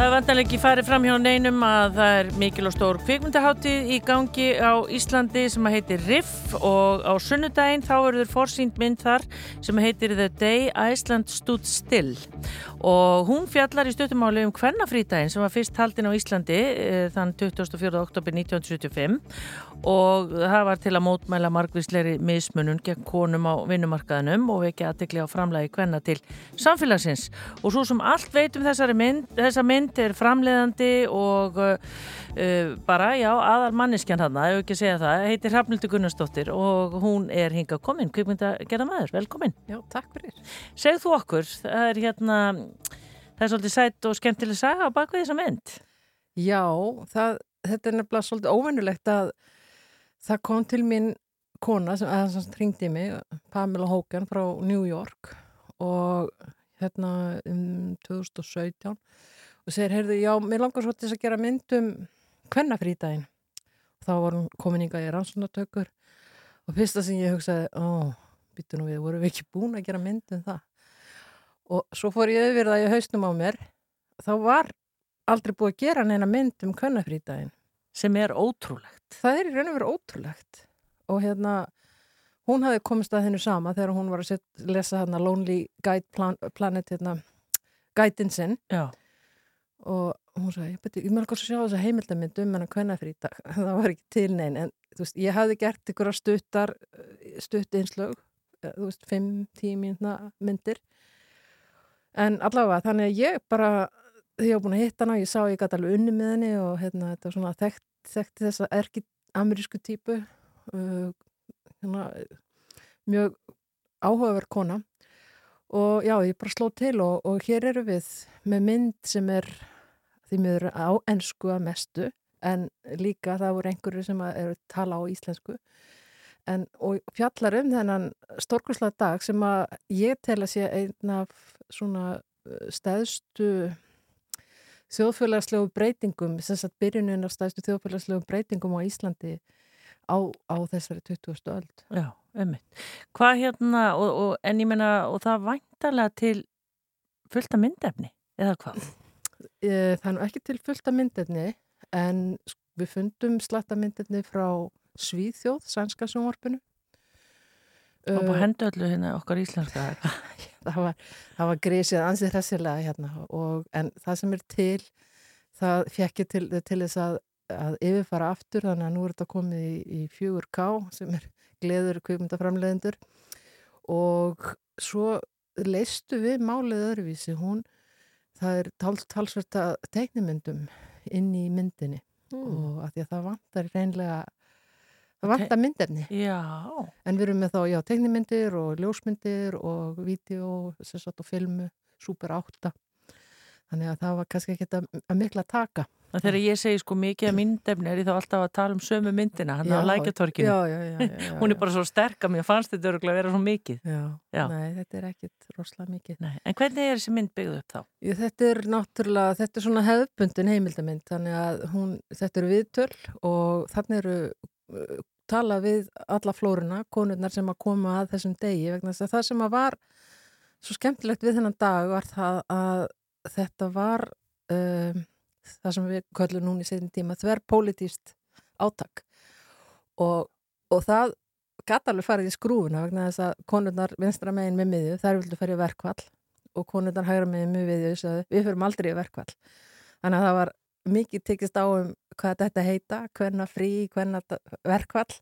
Það er vantanlega ekki farið fram hjá neinum að það er mikil og stór kvikmyndaháttið í gangi á Íslandi sem heitir Riff og á sunnudaginn þá eru þeir forsýnd mynd þar sem heitir The Day Iceland Stood Still og hún fjallar í stuttumáli um hvernafrítaginn sem var fyrst haldin á Íslandi eh, þann 24. oktober 1975 og það var til að mótmæla margvísleiri mismunun gegn konum á vinnumarkaðinum og vekja aðtekli á framlægi hvenna til samfélagsins. Og svo sem allt veit um þessari mynd, þessa mynd er framleiðandi og uh, uh, bara, já, aðal manneskjan hann ef ekki að segja það, heitir Hrafnildur Gunnarsdóttir og hún er hingað komin kvikmynda gerða maður, velkomin. Já, takk fyrir. Segð þú okkur, það er hérna það er svolítið sætt og skemmtileg saga á bakvið þessa mynd. Já, það, þetta er nefnilega svolítið óvennulegt að það kom til mín kona sem, að, sem ringdi mig, Pamela Hogan frá New York og hérna um 2017 og segir, heyrðu, já, mér langar svo til þess að gera mynd um kvennafrítaginn og þá var hún komin yngað í rannsónatökur og fyrsta sem ég hugsaði, ó, býttu nú við, vorum við ekki búin að gera mynd um það? Og svo fór ég yfir það í hausnum á mér. Þá var aldrei búið að gera neina mynd um kvennafrítaginn sem er ótrúlegt. Það er í raun og veru ótrúlegt. Og hérna hún hafði komist að hennu sama þegar hún var að set, lesa hérna Lonely Guide Plan, Planet hérna, guidin sinn. Og hún sagði, ég, beti, ég með alveg að sjá þessa heimildamind um hennar kvennafrítag það var ekki til neinn en þú veist, ég hafði gert ykkur stuttar stutt einslög eh, þú veist, 5-10 mínuna myndir. En allavega, þannig að ég bara því ég var búin að hitta hana, ég sá ég gæti alveg unni með henni og hérna, þetta var svona þekkt, þekkti þessa erki amerísku típu uh, hérna, mjög áhugaverð kona. Og já, ég bara sló til og, og hér eru við með mynd sem er því miður á ennsku að mestu en líka það voru einhverju sem eru tala á íslensku. En, og fjallar um þennan stórkurslega dag sem að ég tel að sé einn af svona uh, stæðstu þjóðfélagslegu breytingum, sem sagt byrjunin af stæðstu þjóðfélagslegu breytingum á Íslandi á, á þessari 20. öld. Já, ummitt. Hvað hérna, og, og, en ég menna, og það væntalega til fullta myndefni, eða hvað? Eh, Það er nú ekki til fullta myndefni, en við fundum slatta myndefni frá Svíþjóð, sænska sjónvarpinu. Og búið hendu öllu hérna okkar íslenska. Það var, það var grísið ansið hressilega hérna og, en það sem er til það fekk ég til, til þess að, að yfirfara aftur þannig að nú er þetta komið í, í 4K sem er gleður kvikmyndaframleðendur og svo leistu við málið öðruvísi. Hún, það er tals, talsvert að teiknimyndum inn í myndinni. Og að því að það vantar reynlega það vantar myndefni Já, En við erum með þá, já, teiknimyndir og ljósmyndir og vídeo, sem sagt, og filmu, super átta. Þannig að það var kannski ekki að, að mikla taka. það þegar ég segi sko mikið að myndefni er ég þá alltaf að tala um sömu myndina, hann á lækjatorkinu. Já, já, já. já, Hún er bara svo sterk að mér fannst þetta örgulega að vera svo mikið. Já, Já. nei, þetta er ekkit rosalega mikið. Nei. En hvernig er þessi mynd byggð upp þá? Jú, þetta er náttúrulega, þetta er svona hefðbundin heimildamind, þannig að hún, þetta eru viðtöl og þannig eru tala við alla flóruna, konurnar sem að koma að þessum degi, vegna þess að það sem að var svo skemmtilegt við þennan dag var það að þetta var um, það sem við köllum núna í setjum tíma þverrpolítíst átak. Og, og það gæti alveg farið í skrúfuna vegna þess að konurnar vinstra megin með miðju, þær vildu í verkvall og konurnar hægra megin með miðju við fyrir aldrei verkvall þannig að það var mikið tekist á um hvað þetta heita, hvenna frí hvenna verkvall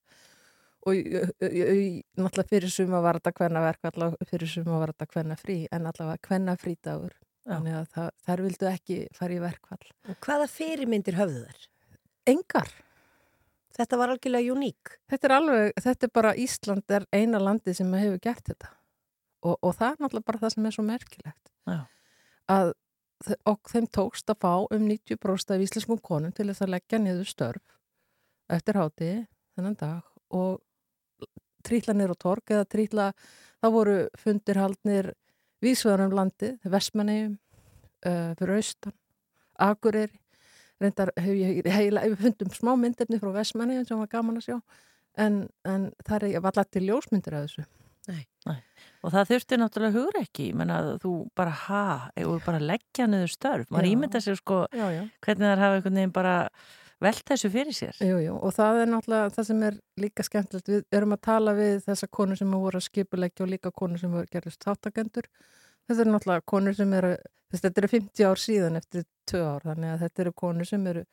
og náttúrulega fyrir suma var þetta hvenna verkvall og fyrir suma var þetta hvenna frí en allavega hvenna frítagur þannig að það, þær vildu ekki fara í verkvall Og hvaða fyrirmyndir höfðu þær? engar. Þetta var algjörlega uník. Þetta er alveg, þetta er bara Ísland er eina landi sem hefur gert þetta. Og, og það er náttúrulega bara það sem er svo merkilegt. Já. að og þeim tókst að fá um 90% af íslenskum konum til þess að leggja niður störf eftir hátíði þennan dag og trýtla niður á torg eða trýtla, það voru fundir haldnir vísvegar um landið, Vestmannegjum, uh, fyrir austan, Akureyri, reyndar hef ég heila, við fundum smá myndefni frá Vestmannegjum sem var gaman að sjá, en, en það er ég var allir ljósmyndir af þessu. Nei. Nei. Og það þurfti náttúrulega hugur ekki, ég menna að þú bara ha, eða bara leggja niður störf. Maður ímynda sér sko Já, já. hvernig það hafa einhvern veginn bara velt þessu fyrir sér. Jú, jú, og það er náttúrulega það sem er líka skemmtilegt. Við erum að tala við þessa konur sem voru að skipuleggja og líka konur sem voru gerðist þáttakendur. Þetta eru náttúrulega konur sem eru, þetta eru 50 ár síðan eftir 2 ár, þannig að þetta eru konur sem eru,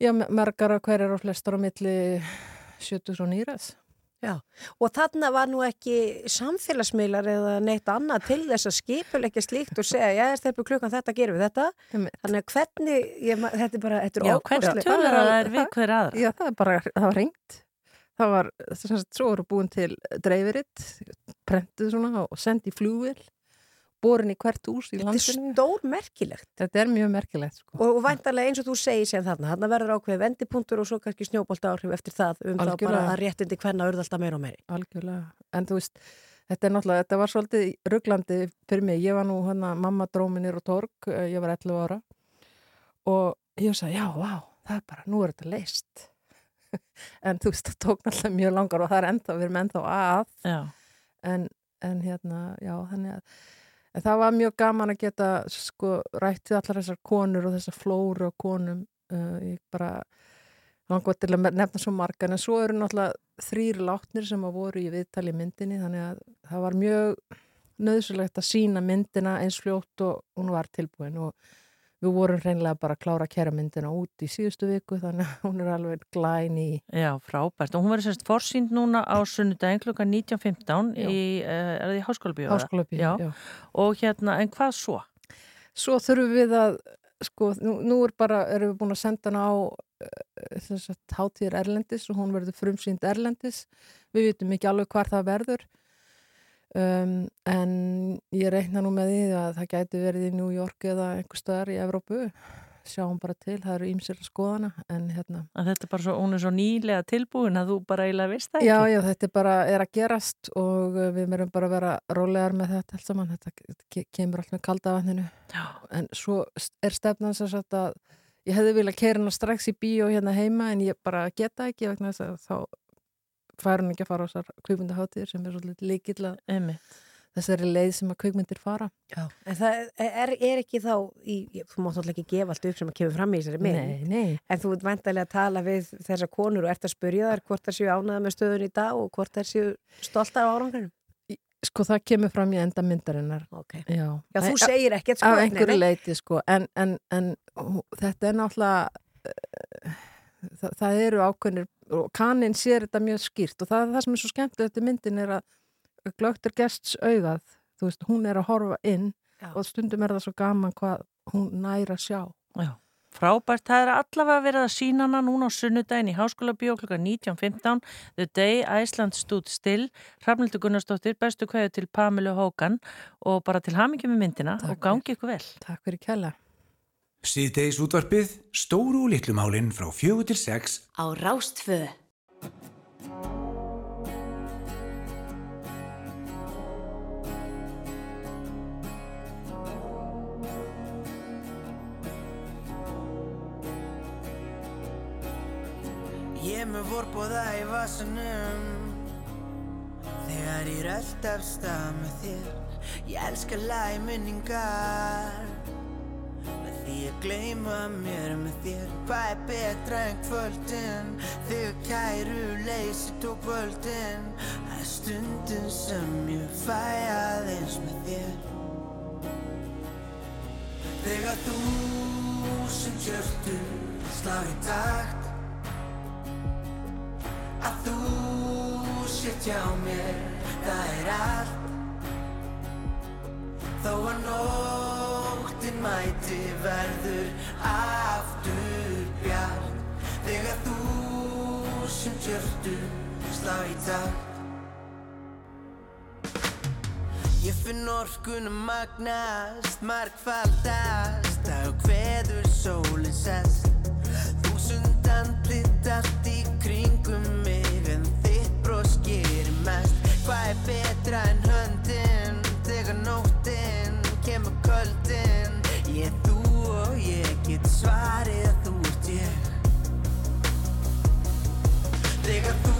já, margar og hverjar og flestar á milli 70 og nýræðs. Já, og þarna var nú ekki samfélagsmiðlar eða neitt annað til þess að skipuleggja slíkt og segja, já, stefnu klukkan þetta gerum við þetta. Þannig að hvernig, ég, þetta er bara, þetta er Já, ókvæmslega. hvernig tölur það er við hver aðra? Já, það er bara, það var ringt. Það var, sem sagt, svo voru búin til dreifiritt, prentuð svona og sendið flugvél, borin í hvert hús í Þetta er landinu. stór merkilegt. Þetta er mjög merkilegt, sko. Og, og væntalega eins og þú segir sér þarna, þarna verður ákveð vendipunktur og svo kannski snjóbolta áhrif eftir það um þá bara Algjörlega. að réttindi hvenna urða alltaf meira og meiri. Algjörlega. En þú veist, þetta er náttúrulega, þetta var svolítið rugglandi fyrir mig. Ég var nú hana, mamma dróminir og torg, eh, ég var 11 ára og ég sagði, já, vá, það er bara, nú er þetta leist. en þú veist, það tók náttúrulega mjög langar og það er ennþá, við erum ennþá að. En, en hérna, já, En það var mjög gaman að geta sko rætt við allar þessar konur og þessar flóru og konum uh, ég bara langar til að nefna svo margan en svo eru náttúrulega þrýr látnir sem að voru í viðtali myndinni þannig að það var mjög nöðsulegt að sína myndina eins fljótt og hún var tilbúin og við vorum hreinlega bara að klára að kæra myndina út í síðustu viku þannig að hún er alveg glæn í Já, frábært. Og hún verður semst forsýnd núna á sunnudaginn klukkan 19.15 Já. í, uh, er það í Háskólabíu? Háskólabíu, já. já. Og hérna, en hvað svo? Svo þurfum við að, sko, nú, nú er bara, erum við búin að senda hana á þess að hátíðir Erlendis og hún verður frumsýnd Erlendis. Við vitum ekki alveg hvar það verður. Um, en ég reikna nú með því að það gæti verið í New York eða einhver staðar í Evrópu. Sjáum bara til, það eru ímsir að skoðana, en hérna... Að þetta er bara svo, hún er svo nýlega tilbúin að þú bara eiginlega veist það ekki? Já, já, þetta er bara, er að gerast og uh, við merum bara að vera rólegar með þetta allt saman, þetta ke- kemur allt með kalda vatninu. Já. En svo er stefnan sem sagt að ég hefði viljað keira hana strax í bíó hérna heima en ég bara geta ekki vegna þess að þá fær hún ekki að fara á þessar kvikmyndaháttir sem er svolítið líkill að Einmitt. þessari leið sem að kvikmyndir fara. Já. En það er, er ekki þá, í, þú mátt alltaf ekki gefa allt upp sem að kemur fram í þessari mynd. Nei, nei. En þú ert væntalega að tala við þessar konur og ert að spyrja þær hvort þær séu ánæða með stöðun í dag og hvort þær séu stoltar á árangrunum. Sko það kemur fram í enda myndarinnar. Ok. Já, Já, þú segir ekkert sko. Nei, einhverju leiti sko, en, en, en þetta er náttúrulega uh, það, það eru ákveðnir og kaninn sér þetta mjög skýrt og það, það sem er svo skemmt þetta myndin er að glögt er gests augað, þú veist, hún er að horfa inn Já. og stundum er það svo gaman hvað hún næra sjá. Já. Frábært, það er allavega verið að sína hana núna á sunnudaginn í Háskóla Bíó klukka 19.15 The Day Iceland Stood Still Hrafnildur Gunnarsdóttir, bestu kveðu til Pamilu Hókan og bara til hamingi með myndina og gangi ykkur vel. Takk fyrir kella. Síðdeis útvarpið, stóru og litlu málin frá fjögur til sex. Á Rástfö. Ég er með vorbóða í vasanum. Þegar ég rölt af stað með þér. Ég elska lagi minningar því að gleyma mér með þér. Hvað er betra en kvöldin. Þegar kæru leysi tók völdin. Það er stundin sem ég fæ aðeins með þér. Þegar þú sem hjörtu slá í takt. Að þú sétt hjá mér, það er allt Þó að nóttin mæti verður aftur bjart. Þegar þú sem tjörtu slá í takt. Ég finn orkunum magnast, margfaldast Dag og hveður sólinn sest. Þúsund andlit allt í kringum mig En þitt bros gerir mest. Hvað er betra en höndin svarið að þú ert ég. Þegar þú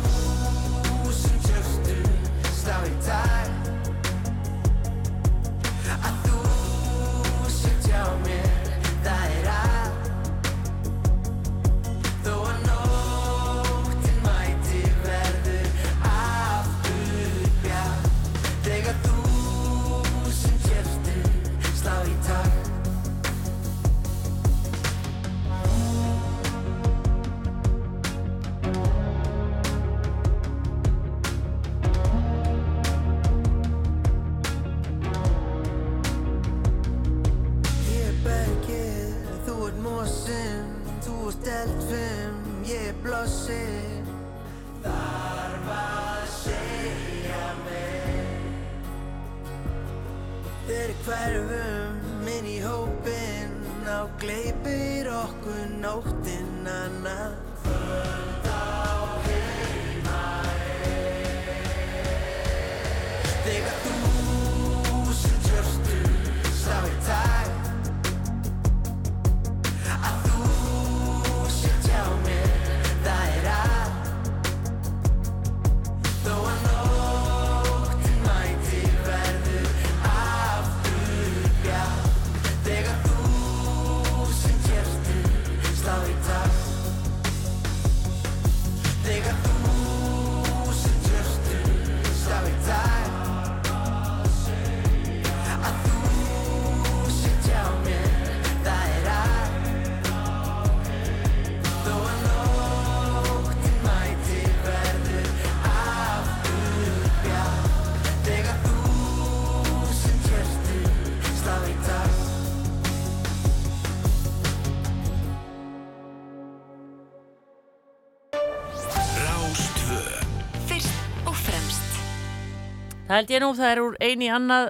held ég nú, það er úr eini annað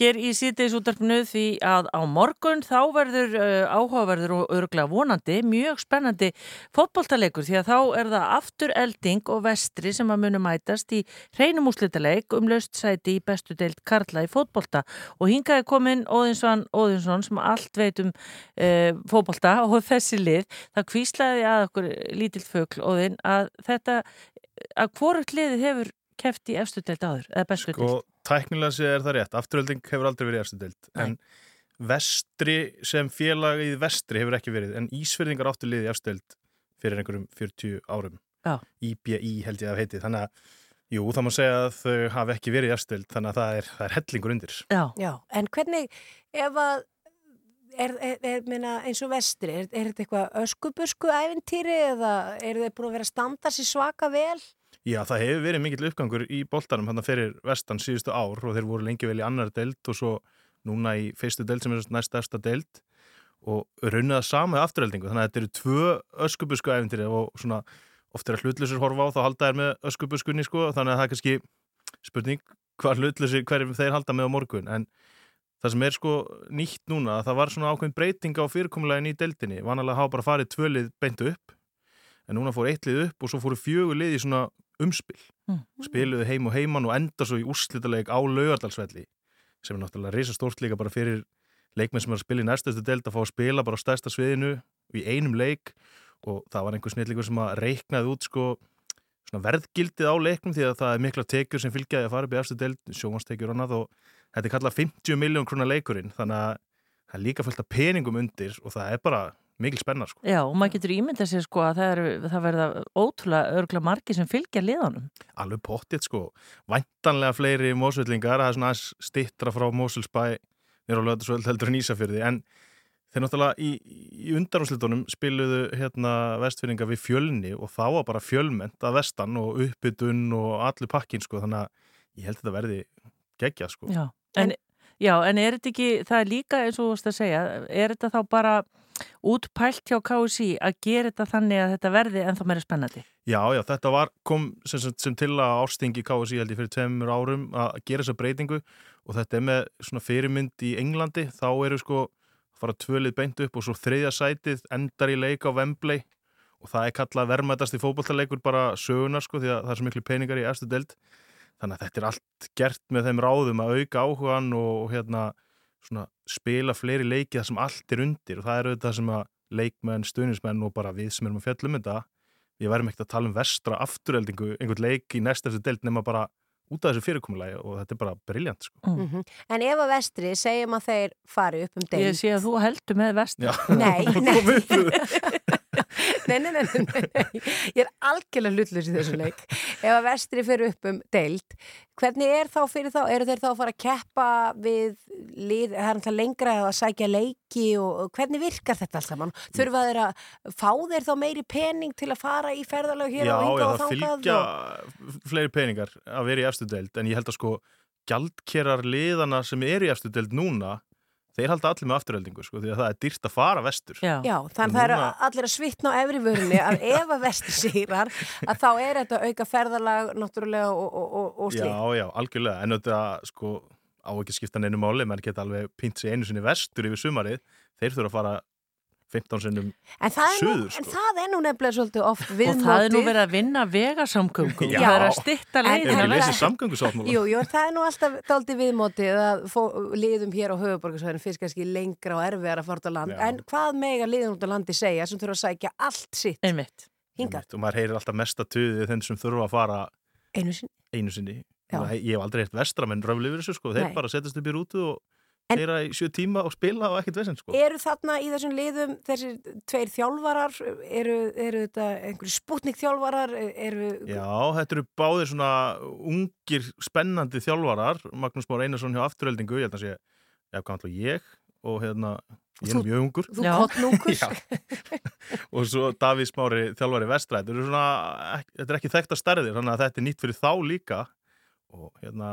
hér í síðdeisútarpinu því að á morgun þá verður uh, áhugaverður og örglega vonandi mjög spennandi fótboltalegur því að þá er það aftur elding og vestri sem að munu mætast í hreinum úslitaleik um löst sæti í bestu deilt Karla í fótbolta. Og hingaði komin Óðinsson Óðinsson sem allt veit um uh, fótbolta og þessi lið. Það kvíslaði að okkur lítill fögl Óðin að þetta að hvort liðið hefur keft í efstu deilt áður eða bestu deilt Og tæknilega séð er það rétt, afturölding hefur aldrei verið í efstu deild, en vestri sem félag í vestri hefur ekki verið, en Ísverðingar áttu liði í efstu deild fyrir einhverjum 40 árum. Já. IBI held ég að heiti, þannig að jú, það má segja að þau hafi ekki verið í efstu deild, þannig að það er, það er hellingur undir. Já. Já, en hvernig, ef að, er, er, er minna, eins og vestri, er, er þetta eitthvað öskubusku ævintýri eða eru þeir búin að vera að standa sér svaka vel? Já, það hefur verið mikill uppgangur í boltanum hann fyrir vestan síðustu ár og þeir voru lengi vel í annar deild og svo núna í fyrstu deild sem er næst stærsta deild og raunnið það sama með afturheldingu þannig að þetta eru tvö öskubusku æfintýri og svona oft er að hlutlusur horfa á þá halda þær með öskubuskunni sko þannig að það er kannski spurning hvað hlutlusur hverjum þeir halda með á morgun. En það sem er sko nýtt núna það var svona ákveðin breyting á fyrirkomulegin í deildinni. Vanalega hafa bara farið tvölið beint upp en núna fór eitt lið upp og svo fóru fjögur lið í svona umspil. Spiluðu heim og heiman og enda svo í úrslitaleg á laugardalsvelli sem er náttúrulega risa stórt líka bara fyrir leikmenn sem er að spila í næstustu deild að fá að spila bara á stærsta sviðinu í einum leik. Og það var einhver snillíkur sem að reiknaði út sko svona verðgildið á leiknum því að það er mikla tekjur sem fylgjaði að fara upp í eftir deild, sjómanstekjur og annað og þetta er kallað 50 miljón krona leikurinn. Þannig að það er líka fullt af peningum undir og það er bara mikil spenna sko. Já, og maður getur ímyndað sér sko að það, er, það verða ótrúlega örgulega margi sem fylgja liðanum. Alveg pottið sko, væntanlega fleiri mósvellingar, það er svona aðeins stittra frá Mósulsbæ nýra á löðarsvöld heldur en Ísafjörði, en þeir náttúrulega í, í undanúslitunum spiluðu hérna vestfyrringa við fjölni og þá var bara fjölment að vestan og uppbytun og allir pakkin sko, þannig að ég held að þetta verði geggjað sko. Já, en, já, en er þetta ekki, það er líka eins og þú veist að segja, er þetta þá bara útpælt hjá KSI að gera þetta þannig að þetta verði ennþá meira spennandi? Já, já, þetta var, kom sem, sem, sem til að ástingi KSI held ég fyrir tveimur árum að gera þessa breytingu og þetta er með svona fyrirmynd í Englandi, þá eru sko fara tvölið beint upp og svo þriðja sætið endar í leik á Wembley og það er kallað vermaðast í fótballtaleikur bara sögunar sko því að það er svo miklu peningar í eftir deild þannig að þetta er allt gert með þeim ráðum að auka áhugan og hérna svona spila fleiri leiki þar sem allt er undir og það er auðvitað sem að leikmenn, stuðnismenn og bara við sem erum að fjalla um þetta við værum ekkert að tala um vestra afturheldingu einhvern leik í næst eftir deild nema bara út af þessu fyrirkomulagi og þetta er bara briljant sko. Mm -hmm. En ef að vestri segjum að þeir fari upp um deild Ég sé að þú heldur með vestri. Já. Nei, nei. nei, nei, nei, ég er algjörlega hlutlust í þessu leik. Ef að vestri fyrir upp um deild, hvernig er þá fyrir þá, eru þeir þá að fara að keppa við lið, það er alltaf lengra að sækja leiki og hvernig virkar þetta alls saman? Þurfa þeir að fá þeir þá meiri pening til að fara í ferðalag hér Já, og já, hinga og það þangað? fylgja og- fleiri peningar að vera í efstu deild en ég held að sko gjaldkerar liðana sem eru í efstu deild núna þeir halda allir með afturöldingu sko, því að það er dýrt að fara vestur. Já, Já, þannig það eru allir að svitna á efri vörunni að ef að vestur sigrar að þá er þetta auka ferðalag náttúrulega og, og, og, og slíkt. Já, já, algjörlega, en þetta sko á ekki að skipta neinu máli, menn geta alveg pínt sig einu sinni vestur yfir sumarið. Þeir þurfa að fara 15 sinnum En er suður en sko. það er nú nefnilega svolítið oft og viðmótið. það er nú verið að vinna vegasamgöngum. Já. Það er að stitta En-. Hefur en- lesið samgöngusáttmála? Jú, jú, það er nú alltaf daldi viðmótið að fó, liðum hér á höfuborgarsvæðinu fyrst kannski lengra og erfiðar að fara út á land. Já. En hvað mega liðum út á landi segja sem þurfa að sækja allt sitt Einmitt. hingað og maður heyrir alltaf mesta tuðið þeim sem þurfa að fara einu sinni? einu sinni Já. Og ég hef aldrei heyrt vestramenn röfli yfir þessu sko, þeir Nei. bara setjast upp í rútu og En- heyra í sjö tíma og spila og ekkert vesend sko. Eru þarna í þessum liðum þessir tveir þjálfarar, eru, eru þetta einhverju spútnik þjálfarar, eru... Já, þetta eru báðir svona ungir, spennandi þjálfarar. Magnús Már Einarsson hjá afturöldingu ég held að sé, já, hvað ætla ég? Og hérna, ég er Þú- mjög ungur. Þú kottnúkur? Já. og svo Davís Mári þjálfari vestræð þetta, eru svona, ek- þetta er ekki þekkt að stærðir þannig að þetta er nýtt fyrir þá líka. Og hérna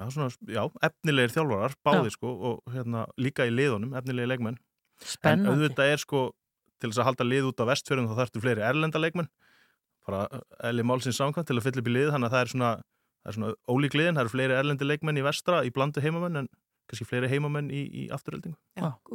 já, svona, já efnilegir þjálfarar báðir sko og hérna líka í liðunum efnilegir leikmenn. En Spennandi. auðvitað er sko til þess að halda lið út á vestfjörðum þá þarftu fleiri erlenda leikmenn. Bara Eli Málsins samkvæmt til að fylla upp í lið þannig að það er svona, það er svona ólík liðin, það eru fleiri erlendi leikmenn í vestra í blandu heimamenn en kannski fleiri heimamenn í, í afturöldingu.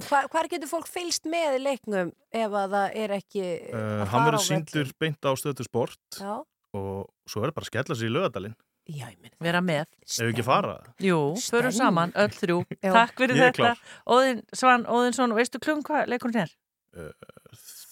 Hvar, hvar getur fólk fylst með leiknum ef að það er ekki uh, að hann fara verður á síndur beint á stöðu sport Já, og svo er það bara að skella sér í lögadalinn já, ég minna. Vera með. ef við ekki fara Jú, förum saman, öll þrjú. Já. Takk fyrir þetta. Óðinn Svan Óðinsson, veistu klum hvað leikurinn er?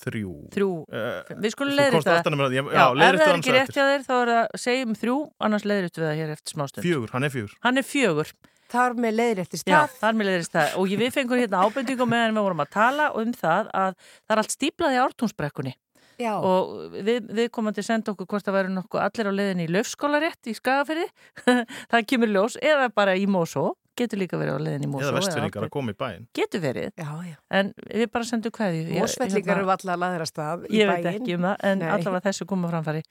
þrjú Þrjú. uh, Við skulum aftan með það, já, Já, já ef það er hann ekki rétt hjá þér þá er það segjum þrjú, annars leiðrit við það hér eftir smástund. fjögur, hann er fjögur Hann er fjögur. Þar með leiðréttist Já, það. þar með leiðrist það. Og ég- við fengum hérna ábendingum meðan við vorum að tala um það að það er allt stíplað í ártúnsbrekkunni. Já. Og við, við að senda okkur hvort það væri nokkuð allir á leiðinni í löfskólarétt í Skagafyrði. það kemur ljós. Eða bara í Mósó. Getur líka verið á leiðinni í Mósó. eða vestfyrringar að koma í bæinn Getur verið. Já, já. En við bara sendum hverju. Mósvellingar eru allar að laðra stað í Ég veit bæinn. ekki um það, en allavega þessu koma framfæri.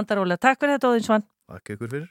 Andar Ólega, takk fyrir þetta Óðinsvann. Takk ykkur fyrir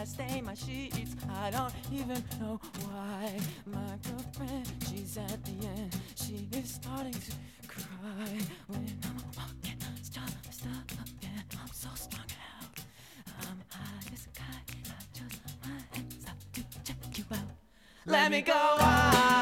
I stain my sheets. I don't even know why. My girlfriend, she's at the end. She is starting to cry when I'm walking. Stop, stop, and I'm so strung out. I'm high as a kite. I just might stop to check you out. Let me go on,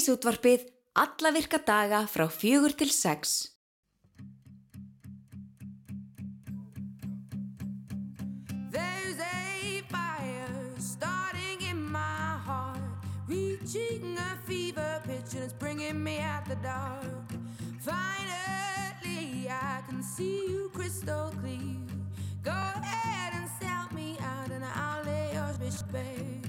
Síðdeisútvarpið alla virka daga frá fjögur til sex. Reaching a fever pitch and it's bringing me out the dark. Finally, I can see you crystal clear. Go ahead and sell me out and I'll lay yours, bitch, babe.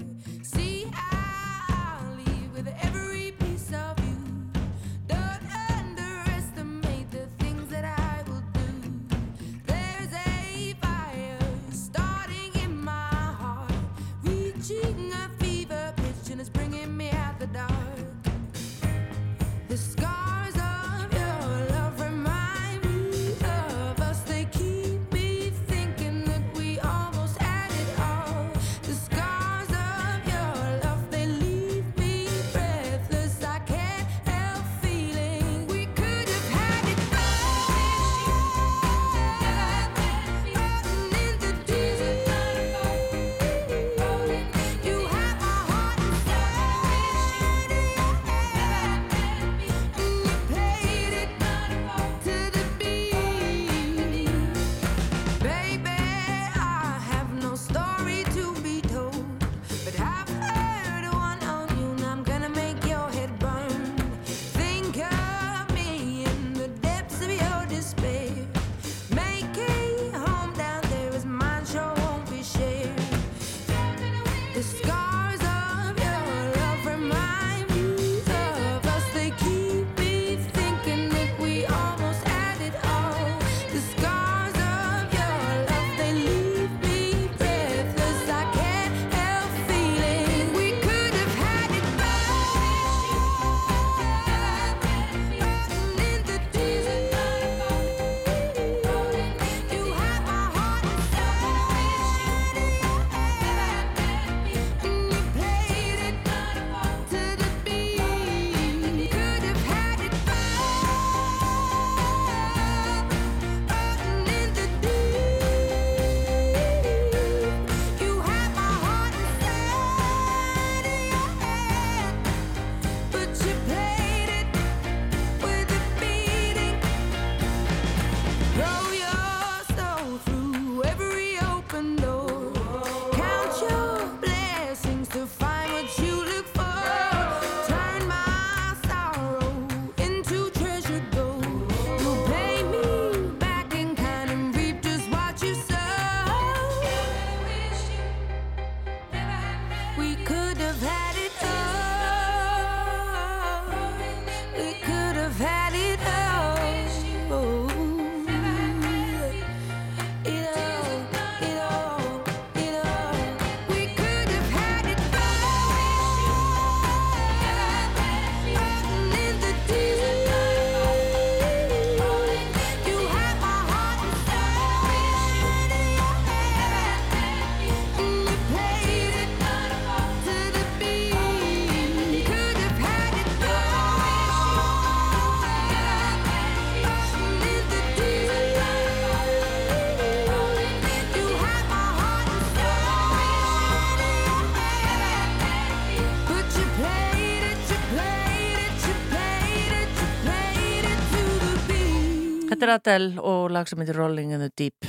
Er Adele og lag sem heitir Rolling in the Deep.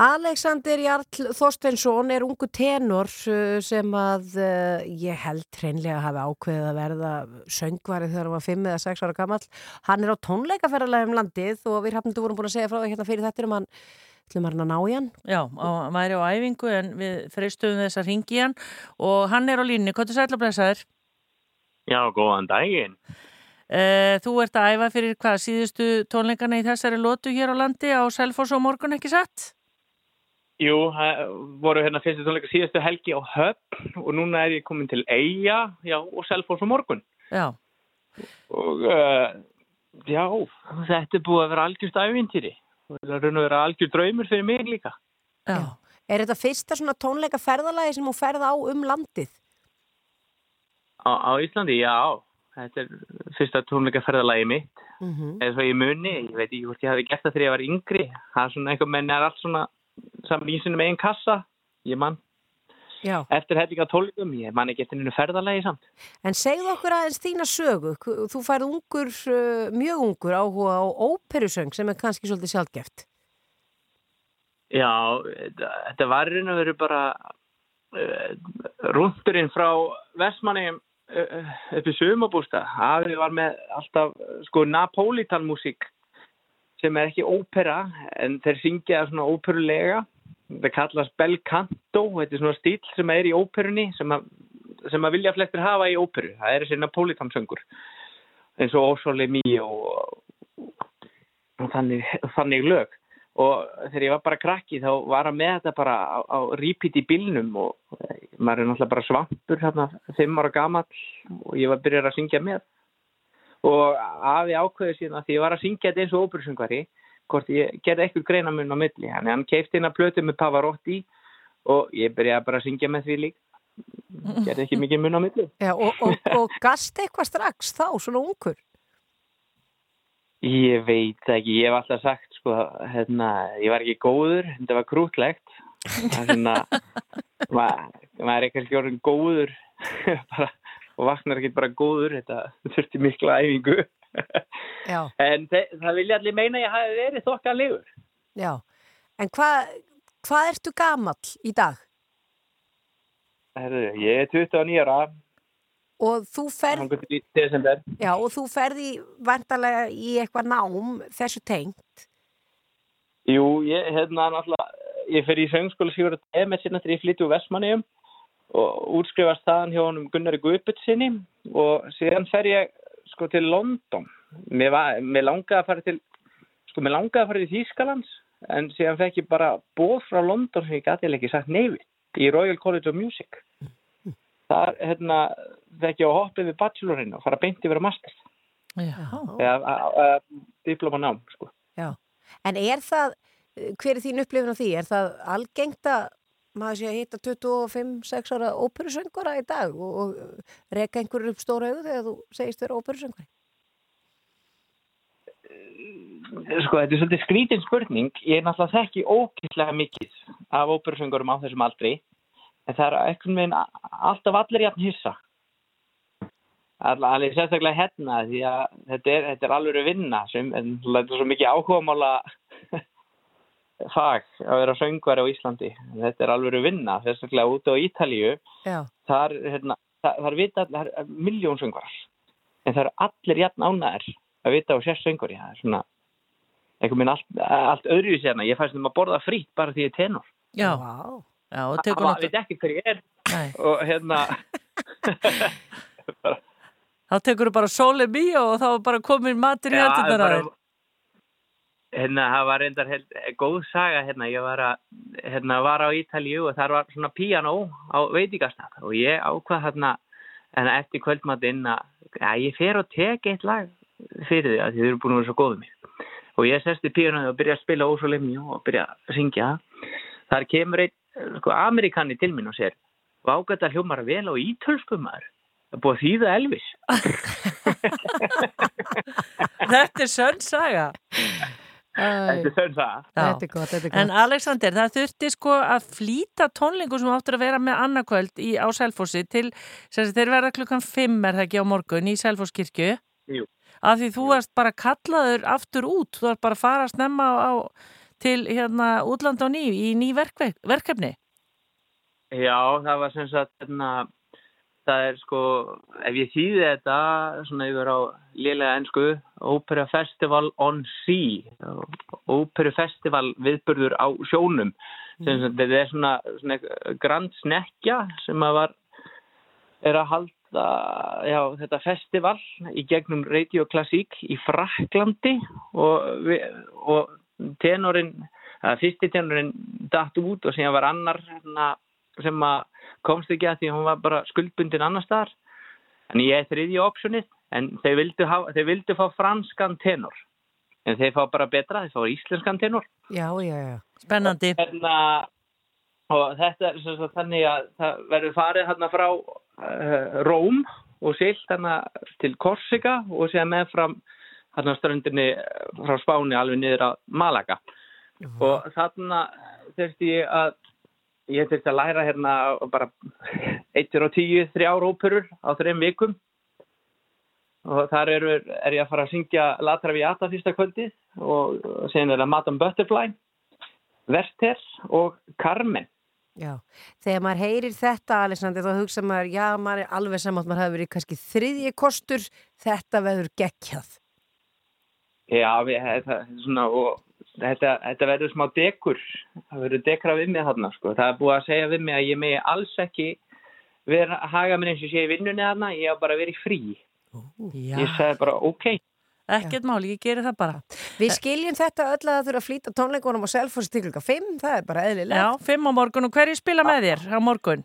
Alexander Jarl Þorsteinsson er ungu tenor uh, sem að uh, ég held hreinlega hafi ákveðið að verða söngvari þegar hann var 5 eða 6 ára gammal. Hann er á tónleikaferðarlega um landið og við hafnum vorum búin að segja frá það hérna fyrir þetta um hann ætlum hann að ná í hann. Já, hann væri á æfingu en við freistuðum þess að ringi hann og hann er á línni. Hvað er sætla blessaður? Já, góðan daginn. Uh, þú ert að æfa fyrir hvað síðustu tónleikana í þessari lótu hér á landi á Selfoss og morgun ekki satt? Jú, það voru hérna fyrstu tónleika síðustu helgi á Höfn og núna er ég komin til Eyja, já, og Selfoss á morgun. Já. Og uh, já, þetta er búið að vera algjörst æfintýri. Það er raun og vera algjör draumur fyrir mig líka. Já. Er þetta fyrsta svona tónleika ferðalagi sem þú ferða á um landið? Á, á Íslandi, já. Þetta er fyrsta tónleika ferðalagi mitt. Mm -hmm. Eða svo ég muni, ég veit ekki hvort ég hafi gert það þegar ég var yngri. Það er svona einhver menn er allt svona saman í sinni með einn kassa. Ég mann. Já. Eftir hellinga tónleikum, ég man ekki eftir einu ferðalagi samt. En segðu okkur aðeins þína sögu. Þú færð ungur, mjög ungur áhuga á óperusöng sem er kannski svolítið sjálfgeft. Já, þetta, var raun og veru bara uh, rúndurinn frá Vestmanni upp í sumabústa. Afi var með alltaf sko Napolitan músík sem er ekki ópera en þeir syngja svona óperulega. Það kallast bel canto, þetta er svona stíl sem er í óperunni sem að, sem að vilja flestir hafa í óperu. Það er þessi Napolitan söngur eins og Ósóli Mí og, og þannig, þannig lög og þegar ég var bara krakki þá var hann með þetta bara á, á repeat í bílnum og maður er náttúrulega bara svampur hérna fimm ára gamall og ég var byrjar að syngja með. Og afi ákveði síðan að því ég var að syngja þetta eins og óperusöngvari hvort ég gerði eitthvað greinamun á milli. Hann, hann keipti að plötu með Pavarotti og ég byrjaði bara að syngja með því líka. Gerði ekki mikið mun á milli. Já, og, og, og gast eitthvað strax þá, svona ungur? Ég veit það ekki, ég hef alltaf sagt sko, hérna, ég var ekki góður, þetta var krútlegt. Það er svona maður, er ekki orðin góður bara, og vaknar ekki bara góður þetta þurfti mikla æfingu. En þe það vilja allir meina að ég hafi verið þokkalegur Já, en hvað hva ertu gamall í dag? Herðu, ég er 29 ára Og þú ferð, í já, og þú ferði vantarlega í eitthvað nám þessu tengt. Jú, ég, hérna, ég fer í söngskóla Sigurður Demet sinna þegar ég flytti úr Vestmanniðum og útskrifast þaðan hjá honum Gunnari Guðbjörnsinni og síðan fer ég sko til London. Mér, var, mér langaði að fara til, sko, mér langaði að fara til Þýskalands en síðan fekk ég bara bóð frá London sem ég gæti ekki sagt neyfi í Royal College of Music. Þar, hérna, fekk ég að hoppa yfir bachelorinn og fara beint yfir að master. Já. Eða, diplomanám, sko. Já, en er það, hver er þín upplifin á því? Er það algengt að maður sé að hitta 25-6 ára óperusöngara í dag og, og reka einhverjur upp stóra auðu þegar þú segist vera óperusöngari? Sko, þetta er svolítið skrítin spurning. Ég er náttúrulega þekki ókýrslega mikið af óperusöngurum á þessum aldri en það er einhvern veginn alltaf allir jafn hissa. Allir sérstaklega hérna því að þetta er, þetta er alveg vinna sem en þetta er svo mikið áhugamála fag að vera söngvari á Íslandi. Þetta er alveg vinna, sérstaklega úti á Ítalíu. Það er, hérna, það, það er vita allir, það er miljón söngvarar. En það eru allir jafn ánæður að vita á sér söngvari. Það er svona, einhvern veginn allt, allt öðru í sérna. Ég fæst um að borða frýtt bara því ég er tenor. Já. Já, og Það tekur maður veit ekki hver ég er. Nei. Og hérna, Þá tekur þú bara sólið mjög og þá bara komin matur í Já, hendunar bara- að þér. hérna, það var reyndar held, góð saga hérna. Ég var, að, hérna, var á Ítalíu og þar var svona píanó á veitingastaf og ég ákvað hérna en eftir kvöldmatinn að ja, ég fer og tek eitt lag fyrir því að þið eru búin að vera svo góðum mér. Og ég sest í píanóið og byrja að spila ósólemni og byrja að syngja. Þar kemur einn sko, Amerikani til mín og sér Vágata hljómar vel á ítölskum maður. Það er búið að þýða Elvis. Þetta er sönn saga. Þetta er sönn saga. Já. Þetta er gott, þetta er gott. En Alexander, það þurfti sko að flýta tónlingu sem áttur að vera með annarkvöld í, á Selfossi til, sem þeir verða klukkan 5 er það ekki á morgun í Selfosskirkju. Jú. Af því þú varst bara kallaður aftur út, þú varst bara að fara að snemma á, á, til hérna útland á ný, í ný verkve- verkefni. Já, það var sem sagt, hérna, það er sko, ef ég þýði þetta svona yfir á lélega ennsku, Opera Festival on Sea, Opera Festival viðburður á sjónum, sem sagt, þetta er svona, svona grand snekja sem að var, er að halda, já, þetta festival í gegnum Radio Classic í Fraklandi og, og tenorinn, fyrsti tenorinn datt út og síðan var annar hérna, sem að komst ekki að því að hún var bara skuldbundin annar staðar. En ég er þriðja optionið, en þeir vildu, hafa, þeir vildu fá franskan tenor. En þeir fá bara betra, þeir fá íslenskan tenor. Já, já, já. Spennandi. Hérna, og þetta er sagt þannig að það verður farið hérna frá uh, Róm og silt hérna til Korsika og séð með fram hérna ströndinni frá Spáni alveg niður á Malaga. Og þarna þurfti ég að ég þurfti að læra hérna bara eittir og tíu, þrjár óperur á þreim vikum og þar er, er ég að fara að syngja La Traviata fyrsta kvöldið og sen er það Madame Butterfly Werther og Carmen Já, þegar maður heyrir þetta, Alessandri, þá hugsa maður, já, maður er alveg saman, maður hafi verið kannski þriðji kostur, þetta veður geggjað. Já, við, þetta, svona, og þetta, þetta verður smá dekur, það verður dekra við mig þarna, sko. Það er búið að segja við mig að ég megi alls ekki vera að haga mér eins og sé í vinnunni þarna, ég á bara að vera í frí. Já. Ég sagði bara, ok. Ekkert máli, ég gerir það bara. Við skiljum þetta öll að það þurfa að flýta tónleikunum og selfos til klukka 5, það er bara eðlilegt. Já, fimm á morgun og hverju spila með þér á morgun?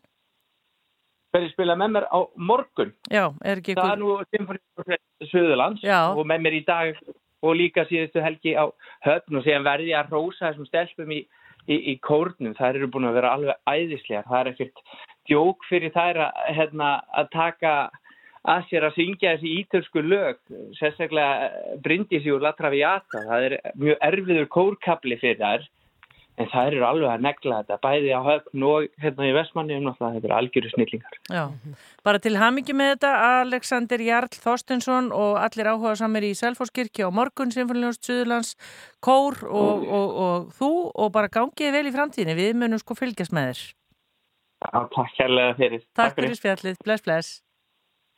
Hverju spila með mér á morgun? Já, er ekki Það er nú Symfóníu Suðurlands Já. og með mér í dag og líka síðustu helgi á höfn og síðan verði að rósa þessum stelpum í, í, í kórnum. Það eru búin að vera alveg æðislegar. Það er ekkert djók fyrir þær að, hérna, að taka að sér að syngja þessi ítölsku lög, sérstaklega Bryndisi og La Traviata. Það er mjög erfiður kórkabli fyrir þær, en það eru alveg að negla þetta, bæði á höfn og hérna í Vestmanni um náttúrulega, þetta eru algjöru snillingar. Já, bara til hamingi með þetta Alexander Jarl Þorstensson og allir áhuga samir í Selfosskirkja og morgun Sinfonilegust Suðurlands Kór og, og, og þú og bara gangið vel í framtíðinni, við munum sko fylgjast með þér. Já, takk kærlega fyrir. Takk fyrir spjallið, bless bless.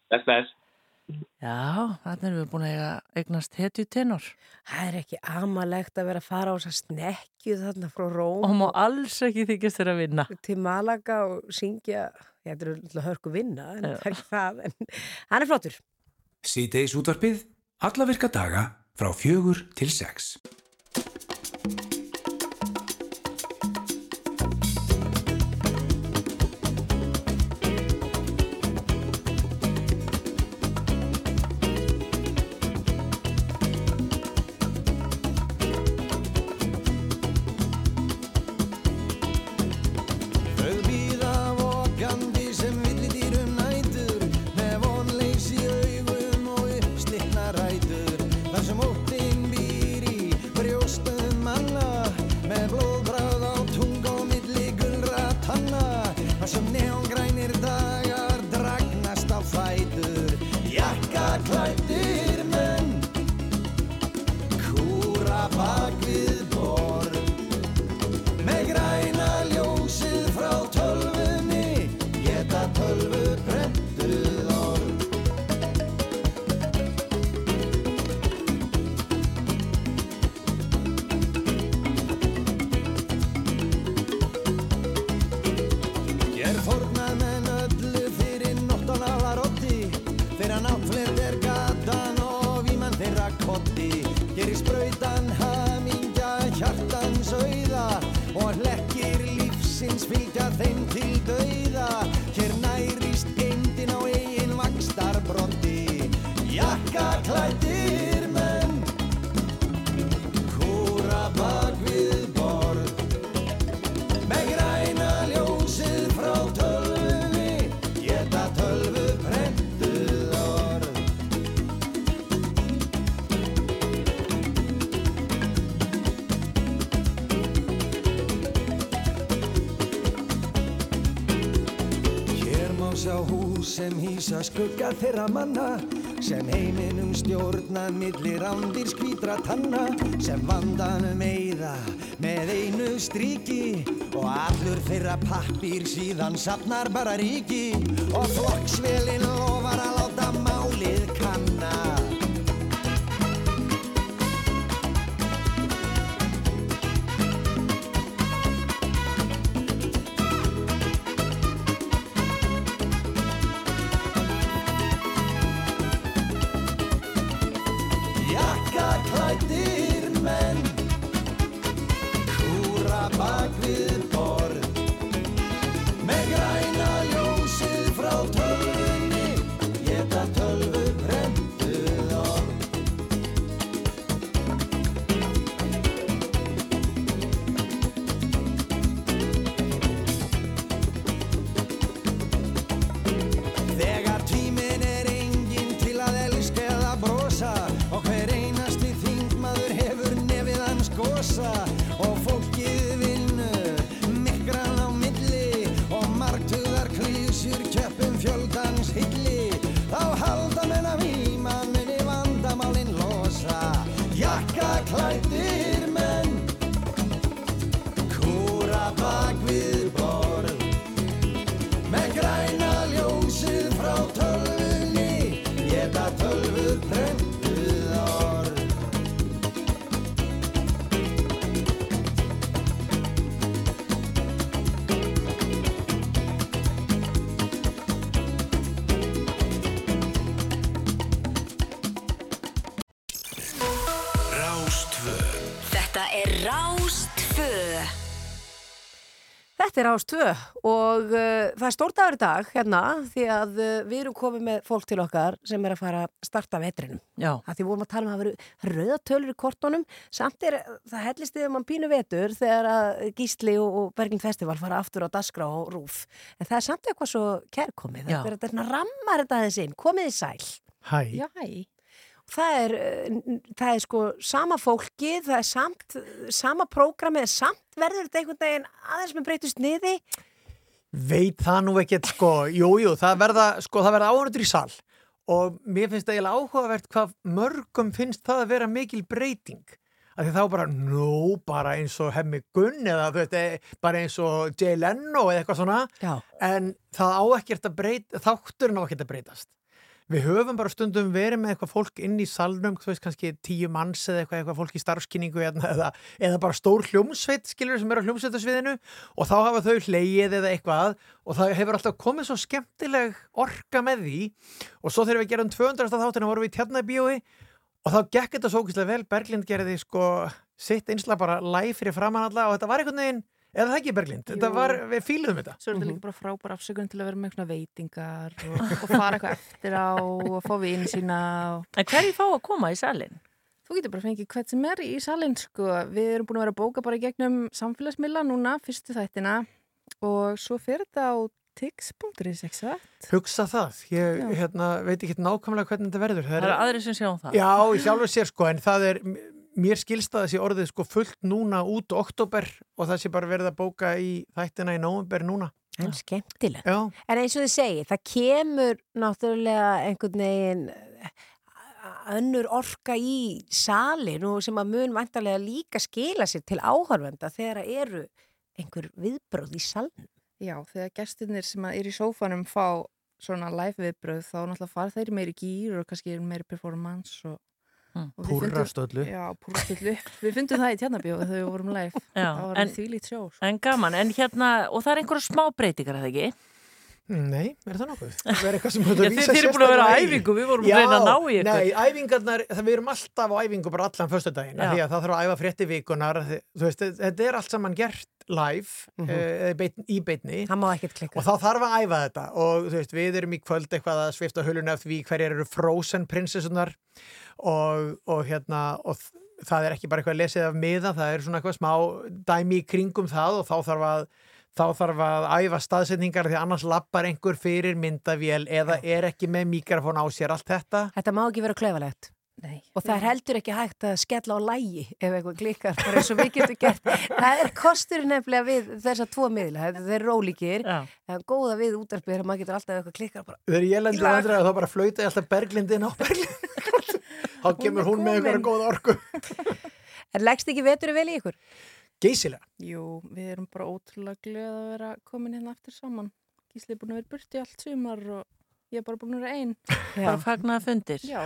Bless, bless. Já, þannig erum við búin að eiga, eignast hetju tenor. Það er ekki amalegt að vera að fara á þess að snekju þarna frá Róm. Og má alls ekki þykist þér að vinna. Til Malaga og syngja, ég þetta er alltaf hörku vinna, en Já. það er það, en hann er flottur. Síðdeis útvarpið, alla virka daga frá fjögur til sex. Hýsa skugga þeirra manna sem heiminum stjórna millir ándir skvítra tanna sem vandanum eyða með einu stríki og allur þeirra pappir síðan sapnar bara ríki. Og flokksvelin lofar að láta Þetta er ás 2 og uh, það er stórdagur í dag hérna því að uh, við erum komið með fólk til okkar sem er að fara að starta vetrinum. Já. Það því vorum að tala um að veru rauðatölur í kortunum samt er það hellist yfir mann pínu vetur þegar að Gísli og, og Bergin Festival fara aftur á Dasgra og Rúf. En það er samt eitthvað svo kærkomið. Já. Þetta er þetta rammar þetta aðeins inn. Komið í sæl. Hæ. Já, hæ. Það er, uh, það er sko sama fólki, það er samt, sama prógramið, samt verður þetta einhvern veginn aðeins með breytust niði. Veit það nú ekkert sko, jú, jú, það verða, sko, það verða áhundur í sal og mér finnst það eiginlega áhugavert hvað mörgum finnst það að vera mikil breyting. Því þá bara, nú, bara eins og Hemmi Gunn eða þú veist, eh, bara eins og Jay Leno eða eitthvað svona. Já. En það á ekkert að breyta, þátturinn á ekkert að breytast. Við höfum bara stundum verið með eitthvað fólk inn í salnum, þú veist, kannski tíu manns eða eitthvað, eitthvað fólk í starfskynningu eða, eða, eða bara stór hljómsveit, skilur, sem er á hljómsveitasviðinu og þá hafa þau hleyið eða eitthvað og það hefur alltaf komið svo skemmtileg orka með því og svo þegar við gerum 200. þáttina vorum við í tjarnabíói og þá gekk þetta svo ógeðslega vel, Berglind gerði sko sitt einsla bara live fyrir framann alla og þetta var einhvern veginn, eða það ekki Berglind, þetta var, við fíluðum þetta. Svo er þetta líka bara frábær afsökun til að vera með svona veitingar og, og fara eitthvað eftir á og fá vini sína. Og... En hverju fá að koma í salin? Þú getur bara fengið hvert sem er í salin, sko. Við erum búin að vera að bóka bara gegnum samfélagsmiðla núna, fyrstu þættina og svo fer þetta á tix.is, ekki satt? Hugsa það, ég hérna, veit ekki nákvæmlega hvernig þetta verður. Það eru aðrir sem sjá um það. Já, í sjálfur sér sko, en það er, mér skilst það þessi orðið sko fullt núna út oktober og það sé bara verið að bóka í þættina í nóvember núna. En skemmtilegt. Já. En eins og þið segi, það kemur náttúrulega einhvern veginn önnur orka í salin og sem að mun vantarlega líka skila sér til áhörvenda þegar það eru einhver viðbröð í salin. Já, þegar gestirnir sem að er í sófanum fá svona live viðbröð þá náttúrulega fara þeir meiri gýr og kannski meiri performance og, Mm. Púrrastöllu. Já, púrrastöllu. Við fundum það í tjarnabíu þegar við vorum live. Já, það var en- því lít sjó. En gaman, en hérna, og það er einhverja smá breytingar, er það ekki? Nei, er það nokkuð? Það er eitthvað sem þú Já, að vísa þið eru búin að vera á sérstaklega í. æfingu, við vorum að Já, reyna að ná í ykkur. Nei, æfingarnar, við erum alltaf á æfingu bara allan föstudaginn, Já. því að það þarf að æfa frétti vikunar, þi- þú veist, þetta er allt saman gert live Mhm. uh, beitn, í beitni. Það má ekkert klikka. Og þá þarf að æfa þetta og þú veist, við erum í kvöld eitthvað að svifta huluna eftir því hverjar eru frozen prinsessunar og, og hérna, og það er ekki bara eitthvað lesið af miða, það er svona eitthvað smá dæmi í kringum það og þá þarf að þá þarf að æfa staðsetningar því annars lappar einhver fyrir myndavél eða er ekki með mikrofón á sér allt þetta. Þetta má ekki vera klöfalegt. Nei. Og það er heldur ekki hægt að skella á lægi ef eitthvað klikkar, bara eins og við getum gert. Það er kostur nefnilega við þessa tvo miðla, þeir eru ólíkir. Já. En góða við útarpið er að maður getur alltaf eitthvað klikkar bara. Þegar ég lendur Lag. andra þá bara flauta ég alltaf Berglindin á Berglind. þá kemur hún með komin. einhverja góða orku. En leggst ekki vetur vel í ykkur? Geysilega. Jú, við erum bara ótrúlega glöð að vera komin hérna aftur saman. Gísli er búin að vera burti allt sumar og ég er bara búin að vera einn. Bara fagnaða fundir. Já.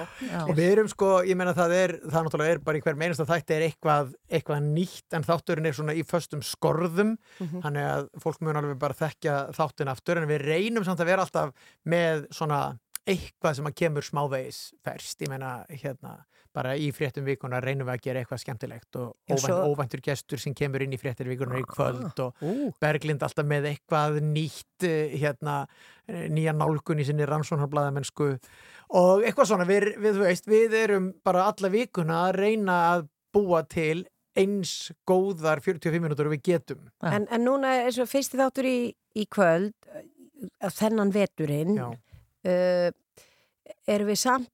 Og við erum sko, ég meina það er, það náttúrulega er bara í hver meinasta þætti er eitthvað, eitthvað nýtt en þátturinn er svona í föstum skorðum Mhm. þannig að fólk mun alveg bara þekkja þáttin aftur en við reynum samt að vera alltaf með svona eitthvað sem að kemur smávegis ferst, ég meina hérna bara í fréttum vikuna reynum við að gera eitthvað skemmtilegt og óvænt, óvæntur gestur sem kemur inn í fréttir vikuna í kvöld og. Berglind alltaf með eitthvað nýtt eh, hérna, eh, nýja nálgun í sinni rannsónarblæðamennsku og eitthvað svona, við, við, veist, við erum bara alla vikuna að reyna að búa til eins góðar 45 minútur og við getum. En, en núna er svo fyrsti þáttur í, í kvöld, uh, þennan veturinn, Já. Uh, erum við samt,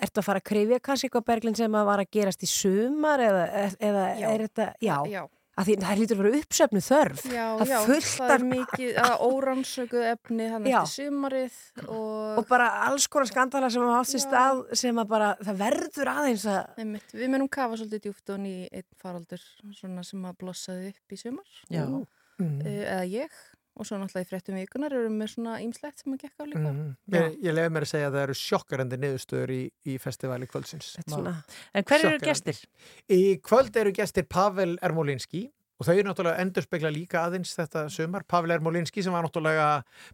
ertu að fara að krifja kannski eitthvað Berglind sem að var að gerast í sumar eða, eða Já. er þetta, já, Já. að því það lítur að vera uppsöfnu þörf. Já, Það já, fullt það er af- mikið að órannsökuð efni þannig Já. eftir sumarið og, Og bara alls konar skandala sem hafa átt sér stað sem að bara, það verður aðeins að... Einmitt, við munum kafa svolítið djúpt og ný einn faraldur svona sem að blossaði upp í sumar Já. Mm. Eh, eða ég og svo náttúrulega í fréttum vikunar erum við svona ímslegt sem að gekk á líka Mm. Ég, ég lefi mér að segja að það eru sjokkarandi niðurstöður í, í festivali kvöldsins. Svona. En hver eru gestir? Í kvöld eru gestir Pavel Ermolinski og þau eru náttúrulega endurspegla líka aðeins þetta sumar. Pavel Ermolinski sem var náttúrulega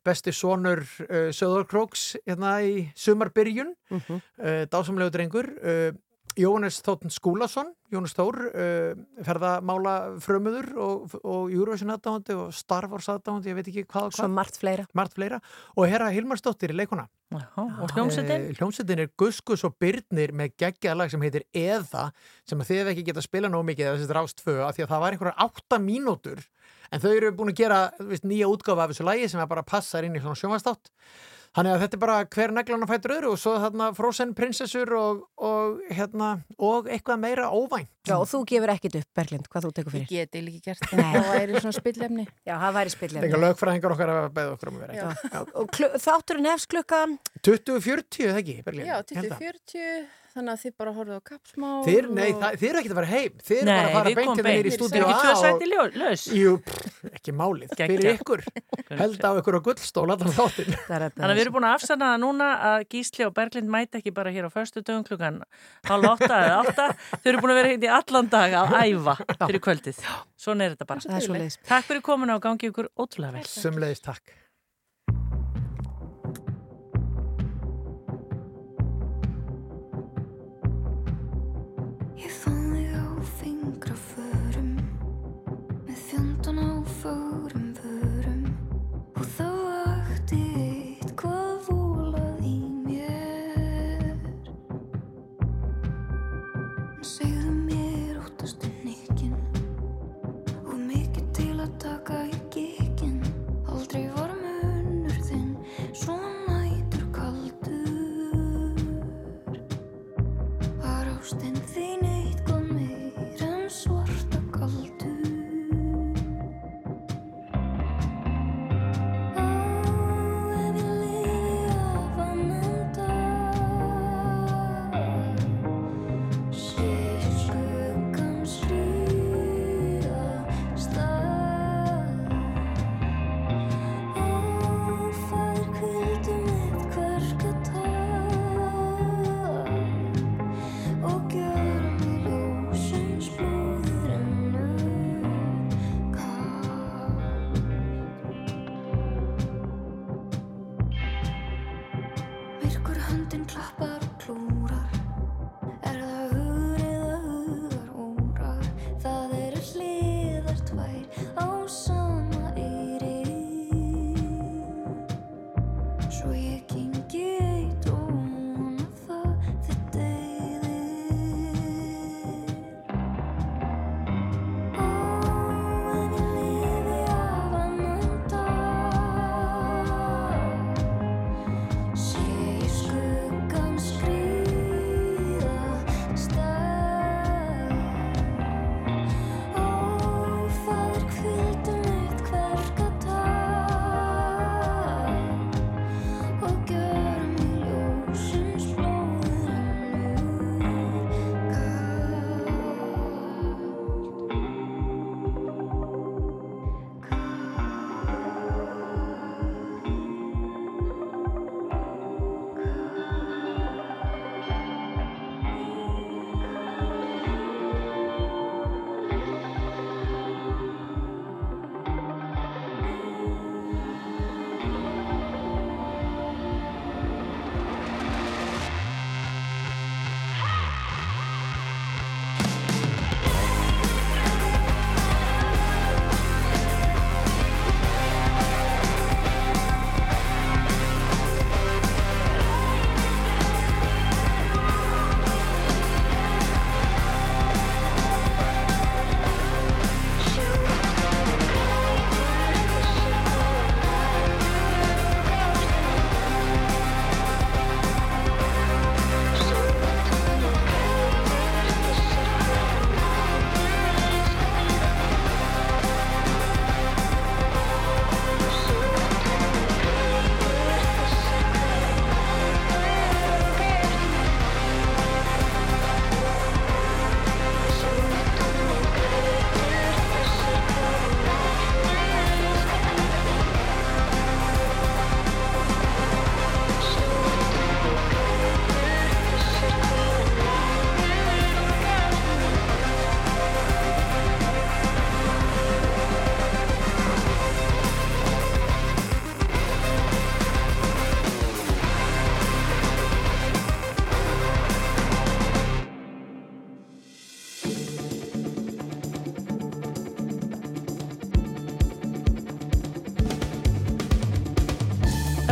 besti sonur uh, Söðurkróks hérna í sumarbyrjun, Mhm. uh, dásamlegu drengur. Uh, Jóhannes Þóttn Skúlason, Jóhannes Þór, uh, ferðamála frömuður og, og Eurovision aðdáðandi og Star Wars aðdáðandi, ég veit ekki hvað og hvað. Svo margt fleira. Margt fleira. Og herra Hilmarsdóttir í leikuna. og hljómsveitin? Eh, Hljómsveitin er Guskus og Byrnir með geggjaðlag sem heitir Eða sem að þið ekki geta að spila nóg mikið eða þessi rást af því að það var einhverjar átta mínútur en þau eru búin að gera þú veist, nýja útgáfa af þessu lagi sem bara passar inn í svona sjónvastátt Þannig að þetta er bara hver neglan að fætur öðru og svo þarna Frozen prinsessur og, og, hérna, og eitthvað meira óvænt. Já, og þú gefur ekkit upp, Berglind, hvað þú tekur Ég fyrir. geti líka gert það. Það væri svona spillefni. Já, það væri spillefni. Þegar lögfræðingar okkar að beða okkur um að vera. Já. Já. Og klu- þátturinn hefst klukkan 2040, það ekki, Berlín? Já, Ég held að. 2040, þannig að þið bara horfið á kapsmál. Þeir, nei, og- það, þeir eru ekkert að fara heim. Þeir eru bara að fara við beint komum hérna nýri í beint. stúdíu ekki A og- ekki málið. Fyrir ykkur. Held á ykkur á gullstól. Þannig að við erum búin að afsanna það núna að Gísli og Berglind mæti ekki bara hér á förstu dögum klukkan halv átta eða átta. Þau eru búin að vera hindi allan dag að æfa fyrir kvöldið. Svona er þetta bara. Er. Takk fyrir komuna og gangi ykkur ótrúlega vel. Sumleðis takk. Ég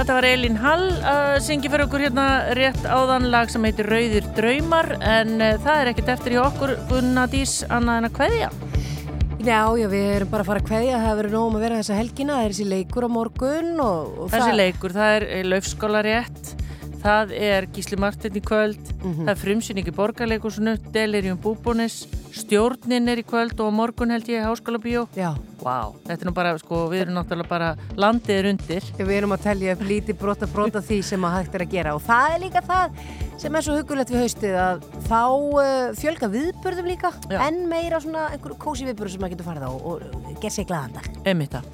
Þetta var Elín Hall að syngja fyrir okkur hérna rétt áðan lag sem heitir Rauðir draumar en uh, það er ekkert eftir í okkur Gunna Dís annað en að kveðja. Já, já, við erum bara að fara að kveðja, það verður nóg um að vera þessa helgina, það er þessi leikur á morgun og, og Þessi það... leikur, það er laufskóla rétt, það er Gísli Martin í kvöld, Mhm. það er frumsýning í borgarleikursunu, Delirium Búbónis, stjórnin er í kvöld og morgun held ég Háskóla Bíó. Já. Vá, þetta er nú bara, sko, við erum náttúrulega bara landið er undir. Við erum að telja upp lítið brota brota því sem að hægt er að gera og það er líka það sem er svo hugulegt við haustið að þá uh, fjölga viðbörðum líka en meira svona einhverju kósi viðbörðum sem maður getur farið á og uh, ger sér glaðan dag. Einmitt það.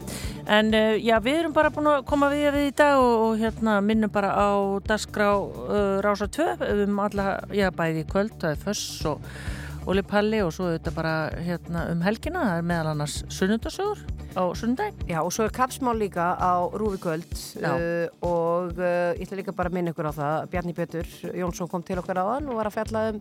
En uh, já, við erum bara búin að koma við við í dag og, og hérna minnum bara á dagskrá uh, Rása 2 um alla, já, bæði kvöld, það er Föss og Óli Palli og svo þetta bara hérna um helgina, það er meðal annars sunnundasögur á sunnudag. Já, og svo er kapsmál líka á Já. uh, og uh, ég ætla líka bara að minna ykkur á það Bjarni Bjötur Jónsson kom til okkar áðan og var að fjalla um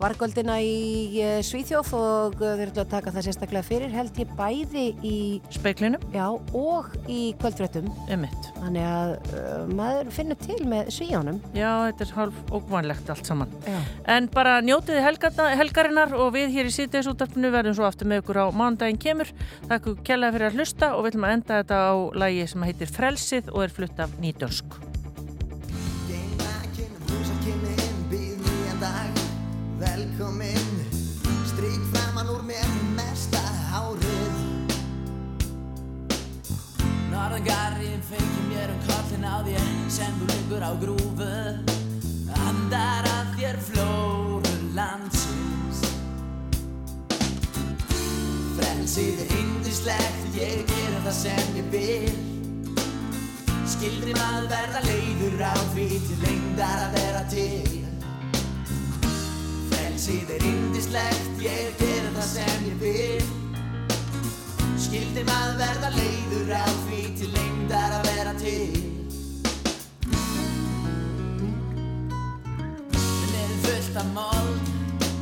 vargöldina í uh, Svíþjóð og uh, þeir ætla að taka það sérstaklega fyrir held ég bæði í speiklinum Já, og í kvöldfréttum Einmitt. Þannig að uh, maður finnur til með svíjónum Já, þetta er hálf ókvænlegt allt saman. Já. En bara njótiði helgarinnar og við hér í síðdeisútarpinu verðum svo aftur með ykkur á mánudaginn kemur. Takk kjærlega fyrir að hlusta og við ætlum að enda þetta á lagi sem heitir Frelsið og er flutt af Nýdönsk. Velkomin. Strík framan úr mér mesta hárið. Norðangarinn feikir mér um kollin á þér sem þú liggur á grúfu. Andar að þér flóru landsins. Frelsið er indislegt Ég gera það sem ég vil. Skildri maður verða leiður á því Til lengdar að vera til Frelsið er indislegt Ég gera það sem ég vil. Skildi maður verða leiður á því Til lengdar að vera til? En er fullt af mál